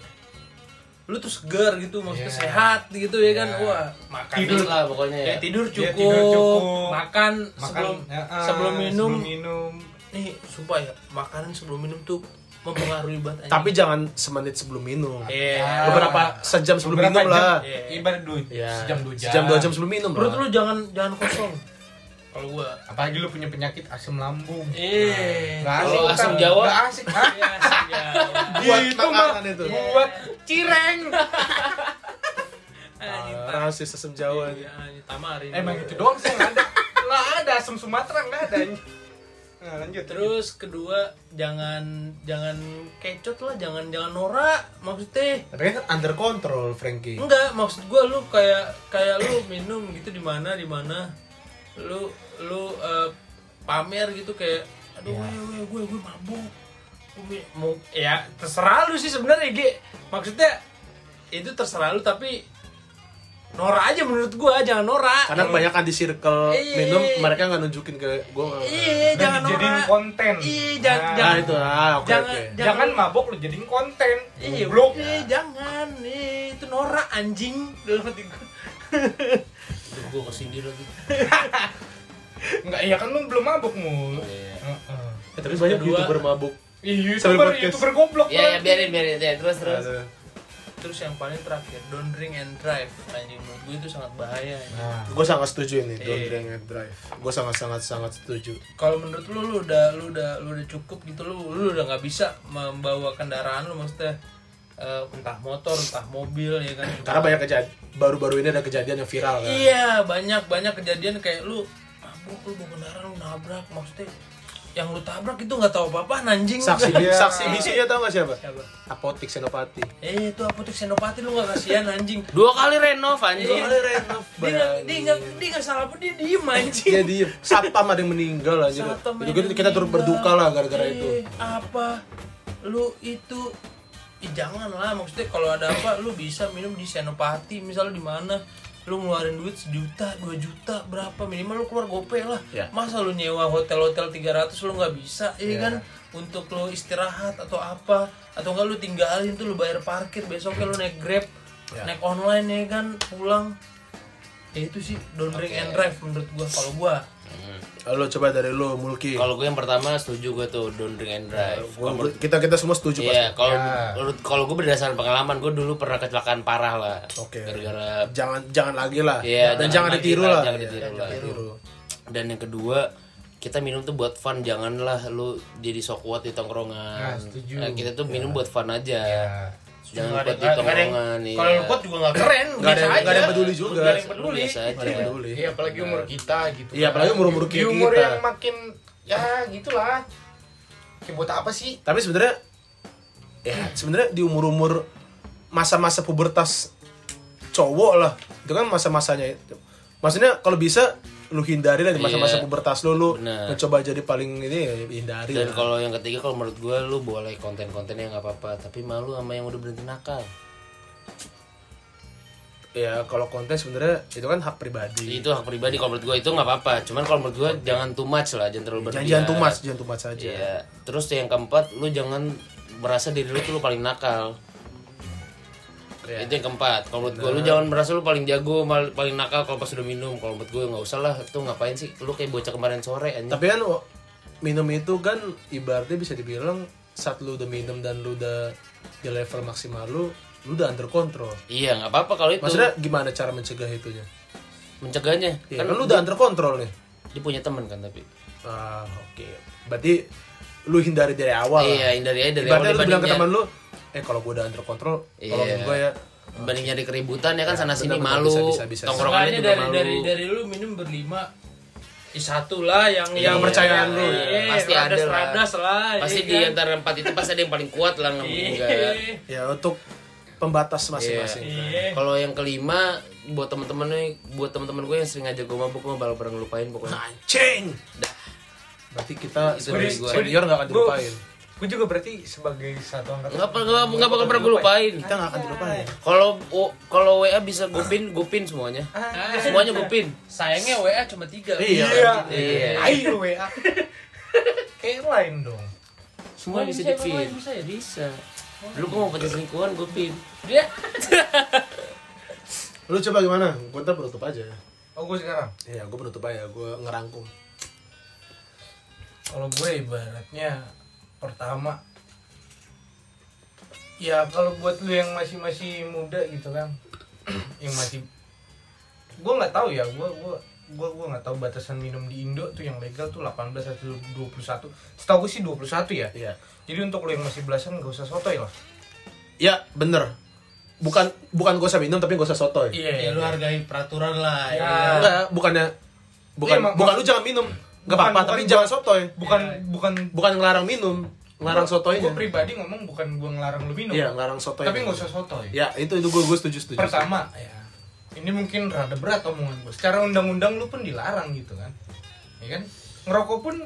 lu tuh segar gitu maksudnya sehat gitu ya kan wah makan Tidur lah pokoknya ya. ya tidur Ya, cukup, tidur cukup. makan, Makan, sebelum ya, ah, sebelum minum sebelum minum nih sumpah ya makanan sebelum minum tuh mempengaruhi banget. Tapi jangan semenit sebelum minum. Iya. Beberapa sejam sebelum Beberapa minum lah. jam, Iya. ibarat dua Ya, sejam dua jam Sejam dua jam sebelum minum perut lah. lu jangan jangan kosong kalau gua apalagi lu punya penyakit asam lambung eh Kalau asik, asam. Jawa? Nggak asik ah. Iya, asam Jawa. Buat Gitu, makanan Mak. itu. buat cireng Ah, Rahasia sesem Jawa. Iya, anjing, tamarin emang itu doang sih nggak ada nggak ada asam Sumatera nggak ada nah, lanjut Terus kedua jangan jangan kecot lah, jangan jangan norak maksudnya. Tapi kan under control Frankie. Enggak, maksud gua lu kayak kayak lu minum gitu di mana di mana lu lu eh, pamer gitu kayak aduh gue gue gue mabuk. Gue mau ya terserah lu sih sebenarnya Ge. Maksudnya itu terserah lu tapi norak aja menurut gua, jangan norak. Karena kebanyakan di circle Iya. minum mereka nggak nunjukin ke gue. Iya, Dan jangan dijadiin norak. konten Iya, jangan Nah, Nah jangan itu ah oke jangan, oke. jangan mabok lu jadiin konten Iya, goblok iya, jangan. Iya, itu norak anjing dalam hati gua. Gua ke sini lagi. Enggak, iya kan lu belum mabok mu. Iya. Heeh. Eh, tapi banyak kedua- youtuber mabuk. Iya, youtuber, youtuber goblok. Iya, ya biarin biarin ya. Terus terus. Aduh. Terus yang paling terakhir, don't drink and drive. Anjing menurut gue itu sangat bahaya. anjing. Nah, Gue sangat setuju ini, don't Iya. drink and drive. Gue sangat sangat sangat setuju. Kalau menurut lu lu udah lu udah lu udah cukup gitu lu lu udah nggak bisa membawa kendaraan lu maksudnya eh, entah motor, entah mobil ya kan. Karena banyak kejadian baru-baru ini ada kejadian yang viral kan. Iya, banyak banyak kejadian kayak lu mabuk lu kendaraan lu nabrak maksudnya yang lu tabrak itu nggak tahu apa-apa anjing. Saksi Iya. saksi bisunya tau gak siapa? Siapa? Apotik Senopati. Eh itu apotek senopati lu gak kasihan anjing. Dua kali renov anjing. Iya. Dia nggak dia nggak dia nggak salah pun dia diem anjing. Dia diem. Satpam ada yang meninggal aja. Satpam Itu yang kita, turut berduka lah gara-gara Eh, itu. Apa? Lu itu Ih, jangan lah maksudnya kalau ada apa lu bisa minum di Senopati misalnya di mana lu ngeluarin duit sejuta dua juta berapa? Minimal lu keluar gopay lah. Ya. masa lu nyewa hotel hotel 300 lu nggak bisa Ya. kan? Untuk lu istirahat atau apa? Atau enggak lu tinggalin tuh lu bayar parkir. Besoknya lu naik grab Ya. naik online ya kan? Pulang. Ya itu sih don't drink and drive menurut gua kalau gua Lo coba dari lo Mulki. Kalau gue yang pertama setuju gue tuh don't drink and drive. Gua- kita kita semua setuju Iya, pasti. kalau Ya. menurut- kalau gue berdasarkan pengalaman gue dulu pernah kecelakaan parah lah. Oke. Gara-gara Jangan jangan lagi lah. Iya, Dan jangan ditiru lah. Jangan Iya, ditiru lah. ditiru. Dan yang kedua, kita minum tuh buat fun, janganlah lu jadi sok kuat di tongkrongan. Nah, setuju. Nah, kita tuh minum buat fun aja. Ya. Jangan Nggak ada- buat di tongkrongan. iya. kalau lu kuat juga nggak keren Nggak ada yang- nggak ada aja. yang peduli juga. Nggak ada yang peduli Biasa aja. Nggak ada yang peduli. Iya, apalagi umur kita gitu. Iya, apalagi umur-umur Di kayak umur kita. yang makin ya gitulah. Kayak buat apa sih? Tapi sebenarnya ya sebenarnya di umur-umur masa-masa pubertas cowok lah. Itu kan masa-masanya itu. Maksudnya kalau bisa lu hindari lah di masa-masa Iya. pubertas lu lu Benar. mencoba jadi paling ini ya hindari Dan kalau yang ketiga kalau menurut gue lu boleh konten-konten yang nggak apa-apa, tapi malu sama yang udah berhenti nakal. ya kalau konten sebenarnya itu kan hak pribadi. Itu hak pribadi kalau menurut gue itu nggak apa-apa. Cuman kalau menurut gue jangan too much lah, jangan terlalu Jangan berlebihan. jangan tumas, jangan tumas saja. Iya. Terus yang keempat, lu jangan merasa diri lu tuh lu paling nakal. Iya. Itu yang keempat. Kalau menurut gue lu jangan merasa lu paling jago, paling nakal kalau pas udah minum. Kalau menurut gue nggak usah lah. Tuh ngapain sih? Lu kayak bocah kemarin sore anjing. Tapi kan wo- minum itu kan ibaratnya bisa dibilang saat lu udah minum dan lu udah di level maksimal lu, lu udah under control. Iya, nggak apa-apa kalau itu. Maksudnya gimana cara mencegah itunya? mencegahnya. Ya, kan, lu udah under control nih. dia punya teman kan tapi. Ah, oke. Berarti lu hindari dari awal. Iya, hindari aja dari Ibaratnya awal lu bilang ke teman lu, eh kalau gua udah under control, Iya. tolongin gua ya. Dibanding nyari keributan ya kan sana sini malu. bisa, bisa, bisa. Tongkrongannya juga dari malu. dari dari lu minum berlima ya satu lah yang Iya, yang kepercayaan yang- lu. iya, Pasti ada lah. lah Pasti iya di kan? antara empat itu pasti ada yang paling kuat lah nggak mungkin Iya. nggak. Ya untuk pembatas masing-masing. Iya. Kalau yang kelima buat teman-teman nih, buat teman-teman gue yang sering ngajak gue mabuk gue bakal pernah ngelupain pokoknya. Anjing. Dah. Berarti kita senior nggak akan dilupain. gue juga berarti sebagai satu angkatan nggak nggak nggak bakal pernah gue lupain Kita nggak akan dilupain. kalau kalau WA bisa gopin gopin semuanya semuanya gopin sayangnya WA cuma tiga Iya. Iya. ayo WA kayak lain dong semua bisa bisa, di pin bisa ya? bisa lu kok mau pakai selingkuhan gopin dia Lu coba gimana? Gue ntar penutup aja. oh gue sekarang Iya, gue penutup aja. Gue ngerangkum. Kalau gue ibaratnya pertama ya kalau buat lu yang masih masih muda gitu kan yang masih gue nggak tahu ya gue gue gue gue nggak tahu batasan minum di Indo tuh yang legal tuh 18 atau 21 setahu gue sih 21 ya Iya. jadi untuk lu yang masih belasan gak usah sotoy lah Ya, bener. Bukan bukan gue usah minum tapi gue usah sotoy. ya lu hargai peraturan lah Ya. ya. Enggak, bukannya bukan Iya, mak- bukan lu jangan minum. Bukan- apa-apa, bukan tapi gua- jangan sotoy. bukan bukan Bukan ngelarang minum, ngelarang sotoynya. gue pribadi ngomong bukan gue ngelarang lu minum. Iya, ngelarang sotoy. tapi nggak usah sotoy. Ya, itu itu gue gue setuju setuju. pertama ya. Ini mungkin rada berat omongan gue secara undang-undang lu pun dilarang gitu kan. Ya kan? Ngerokok pun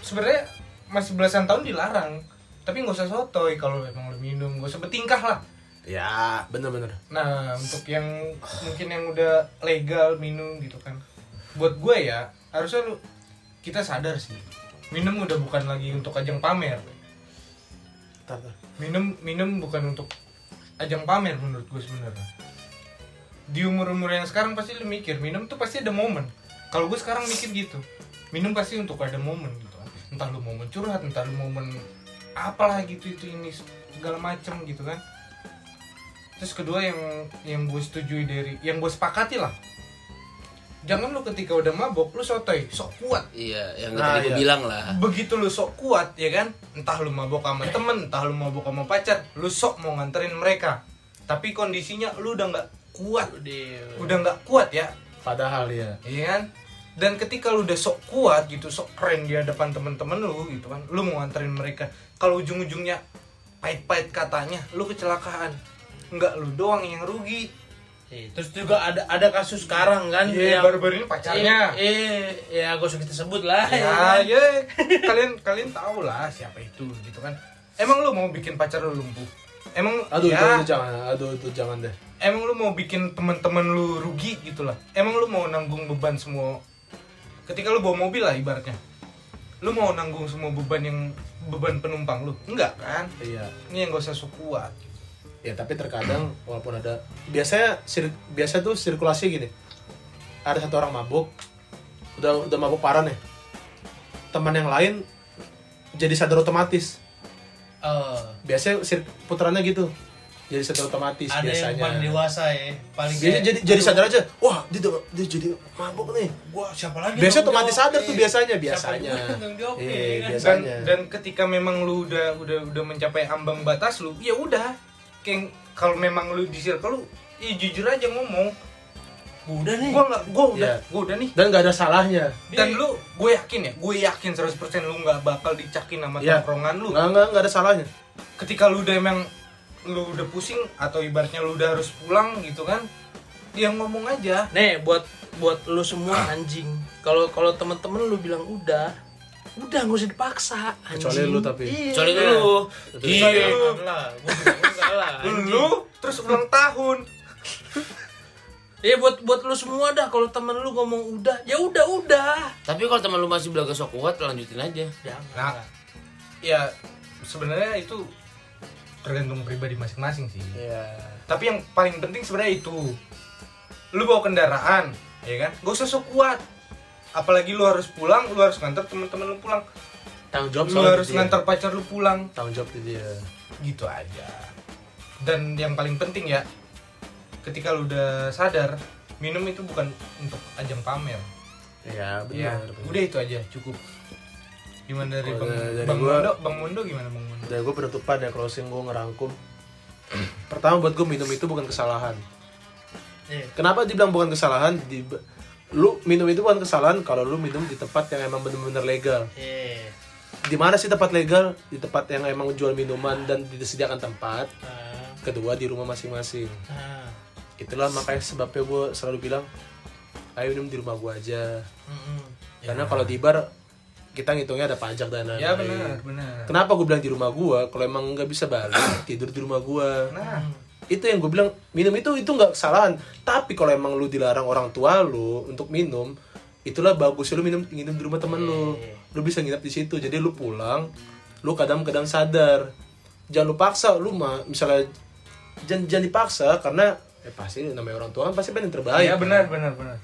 sebenarnya masih belasan tahun dilarang. Tapi nggak usah sotoy kalau emang lu minum. Gak usah bertingkah lah. Ya, bener-bener. nah untuk yang mungkin yang udah legal minum gitu kan. Buat gue ya harusnya lu kita sadar sih. Minum udah bukan lagi untuk ajang pamer. Minum minum bukan untuk ajang pamer menurut gue sebenarnya. Di umur umur yang sekarang pasti lu mikir minum tuh pasti ada momen. Kalau gue sekarang mikir gitu minum pasti untuk ada momen gitu. Kan entah lu momen curhat entah lu momen apalah gitu itu ini segala macem gitu kan. Terus kedua yang yang gue setujui dari yang gue sepakati lah jangan lu ketika udah mabok lu sotoy sok kuat. Iya yang Nah, tadi gue iya. bilang lah. Begitu lu sok kuat ya kan? Entah lu mabok sama temen entah lu mabok sama pacar lu sok mau nganterin mereka. Tapi kondisinya lu udah nggak kuat. Udah nggak kuat ya. Padahal ya. iya kan? Dan ketika lu udah sok kuat gitu sok keren di hadapan temen-temen lu gitu kan lu mau nganterin mereka kalau ujung-ujungnya pahit-pahit katanya lu kecelakaan. Nggak lu doang yang rugi Terus juga ada ada kasus sekarang kan Iya, yang- baru-baru ini pacarnya. Eh, eh, ya gak usah kita sebut lah. ya kan? ya kalian kalian tahu lah siapa itu gitu kan emang lu mau bikin pacar lu lumpuh emang Aduh, ya, itu, itu jangan. Aduh, itu jangan deh. emang lu mau bikin teman-teman lu rugi gitu lah emang lu mau nanggung beban semua ketika lu bawa mobil lah ibaratnya lu mau nanggung semua beban yang beban penumpang lu enggak kan Iya. ini yang gak usah sok kuat Ya tapi terkadang walaupun ada biasanya sir, biasa tuh sirkulasi gini. Ada satu orang mabuk, udah udah mabuk parah nih. Teman yang lain jadi sadar otomatis. Eh, Biasanya sir, putarannya gitu. Jadi sadar otomatis ada yang biasanya. paling dewasa ya, paling Biasanya jadi jadi "Aduh, sadar aja. Wah, dia dia jadi mabuk nih. Gua siapa lagi? Biasanya otomatis jawab? sadar tuh Eh, biasanya biasanya. gua tanggung jawab Iya, nih, kan? biasa. dan Biasanya. dan ketika memang lu udah udah udah mencapai ambang batas lu ya udah kayak kalau memang lu di circle lu ya jujur aja ngomong Udah nih. gua nggak gua udah gua udah nih Dan nggak ada salahnya. dan lu gue yakin ya gue yakin 100% lu nggak bakal dicakin sama Iya. tongkrongan lu Nggak nggak nggak ada salahnya. ketika lu udah emang lu udah pusing atau ibaratnya lu udah harus pulang gitu kan dia ngomong aja Nih buat buat lu semua anjing. Kalau kalau temen-temen lu bilang udah, udah nggak usah dipaksa. Anjing. Kecuali lu tapi. Iya. kecuali lu Iya. Jangan lah, gua bilang enggak lah. anjing. lu terus ulang tahun Ya buat buat lu semua dah kalau temen lu ngomong udah, ya udah udah. tapi kalau teman lu masih belaga sok kuat lanjutin aja Jangan. nah ya sebenarnya itu tergantung pribadi masing-masing sih Iya. tapi yang paling penting sebenarnya itu lu bawa kendaraan ya kan gak usah sok kuat apalagi lu harus pulang lu harus nganter teman-teman lu pulang Tanggung jawab lu harus nganter pacar lu pulang Tanggung jawab di dia. gitu aja dan yang paling penting ya ketika lu udah sadar minum itu bukan untuk ajang pamer ya benar. benar. udah itu aja cukup gimana dari Kalau bang dari bang gua- Mondo bang Mondo gimana bang Mondo Dan gue penutupan ya closing gue ngerangkum. Pertama buat gue minum itu bukan kesalahan. Iya. Kenapa dibilang bukan kesalahan? Di, lu minum itu bukan kesalahan kalau lu minum di tempat yang emang bener-bener legal. Iya. Di mana sih tempat legal? Di tempat yang emang jual minuman dan disediakan tempat. Nah, Kedua di rumah masing-masing. nah. Itulah makanya sebabnya gue selalu bilang, ayo minum di rumah gue aja. Karena kalau di bar kita ngitungnya ada pajak dan lain-lain. ya benar benar Kenapa gue bilang di rumah gua? Kalau emang nggak bisa balik, tidur di rumah gua. nah Itu yang gue bilang minum itu itu nggak kesalahan. Tapi kalau emang lu dilarang orang tua lu untuk minum, itulah bagusnya lu minum minum di rumah temen lu. Lu bisa nginep di situ. Jadi lu pulang, lu kadang-kadang sadar. Jangan lu paksa, lu mah misalnya jangan, jangan dipaksa karena ya pasti namanya orang tua kan pasti pengen terbaik. ya benar benar benar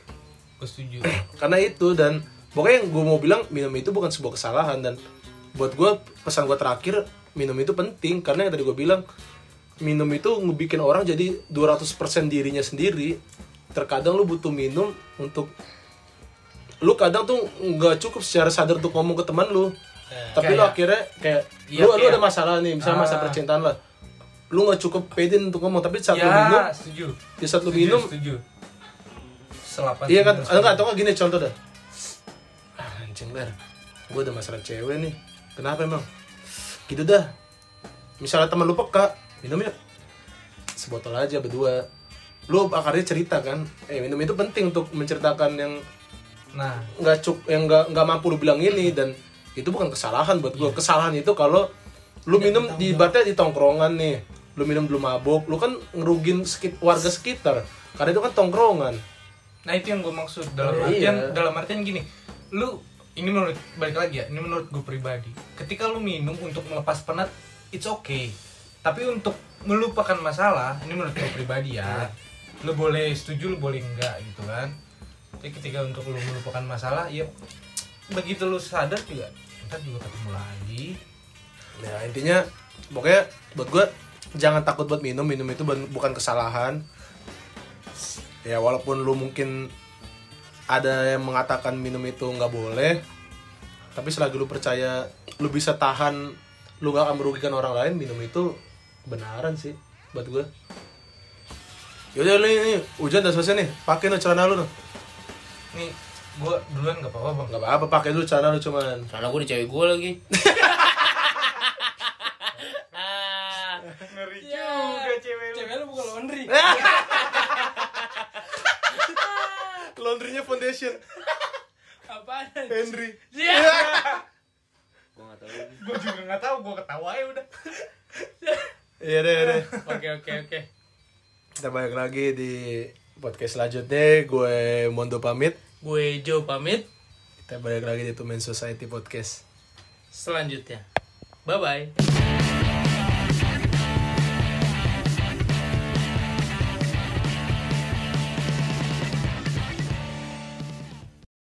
gue setuju karena itu dan pokoknya yang gue mau bilang minum itu bukan sebuah kesalahan dan buat gue pesan gue terakhir minum itu penting karena yang tadi gue bilang minum itu ngebikin orang jadi 200% dirinya sendiri terkadang lu butuh minum untuk lu kadang tuh nggak cukup secara sadar untuk ngomong ke teman lu tapi lu Kayak- akhirnya kayak Iya, lu lu kayak- ada masalah nih misalnya masa Ah. percintaan lah lu nggak cukup pede untuk ngomong tapi saat lu ya minum setuju di saat lu Setuju, minum setuju selapan Iya kan, enggak atau gini contoh dah. Ah, anjing ber, gue ada masalah cewek nih. Kenapa emang? Gitu dah. Misalnya teman lu peka, minum yuk. Sebotol aja berdua. Lu akarnya cerita kan, eh minum itu penting untuk menceritakan yang nah nggak cuk, yang nggak nggak mampu lu bilang ini dan itu bukan kesalahan buat gue. Kesalahan itu kalau lu minum di ibaratnya di tongkrongan nih, lu minum belum mabuk, lu kan ngerugin sekit, warga sekitar. Karena itu kan tongkrongan. Nah itu yang gue maksud dalam Iya. artian dalam artian gini, lu ini menurut balik lagi ya, ini menurut gue pribadi. Ketika lu minum untuk melepas penat, it's okay. Tapi untuk melupakan masalah, ini menurut gue pribadi ya. Lu boleh setuju, lu boleh enggak gitu kan. Tapi ketika untuk lu melupakan masalah, ya begitu lu sadar juga, ntar juga ketemu lagi. Ya intinya pokoknya buat gue jangan takut buat minum minum itu bukan- bukan kesalahan ya walaupun lu mungkin ada yang mengatakan minum itu nggak boleh tapi selagi lu percaya lu bisa tahan lu gak akan merugikan orang lain minum itu benaran sih buat gue yaudah lu ini hujan udah selesai nih pakai lu celana lu Nih, gue duluan gak apa-apa bang. nggak apa-apa pakai dulu celana lu cuman Karena gue di cewek gue lagi. Ngeri juga cewek lu. Cewek lu bukan laundry. laundrynya foundation Apaan? Henry Gue juga gak tahu, gue ketawa ya udah. iya deh iya deh Oke oke oke. Kita balik lagi di podcast selanjutnya. Gue Mondo pamit. Gue Joe pamit. Kita balik lagi di Tumen Society Podcast. Selanjutnya. Bye bye.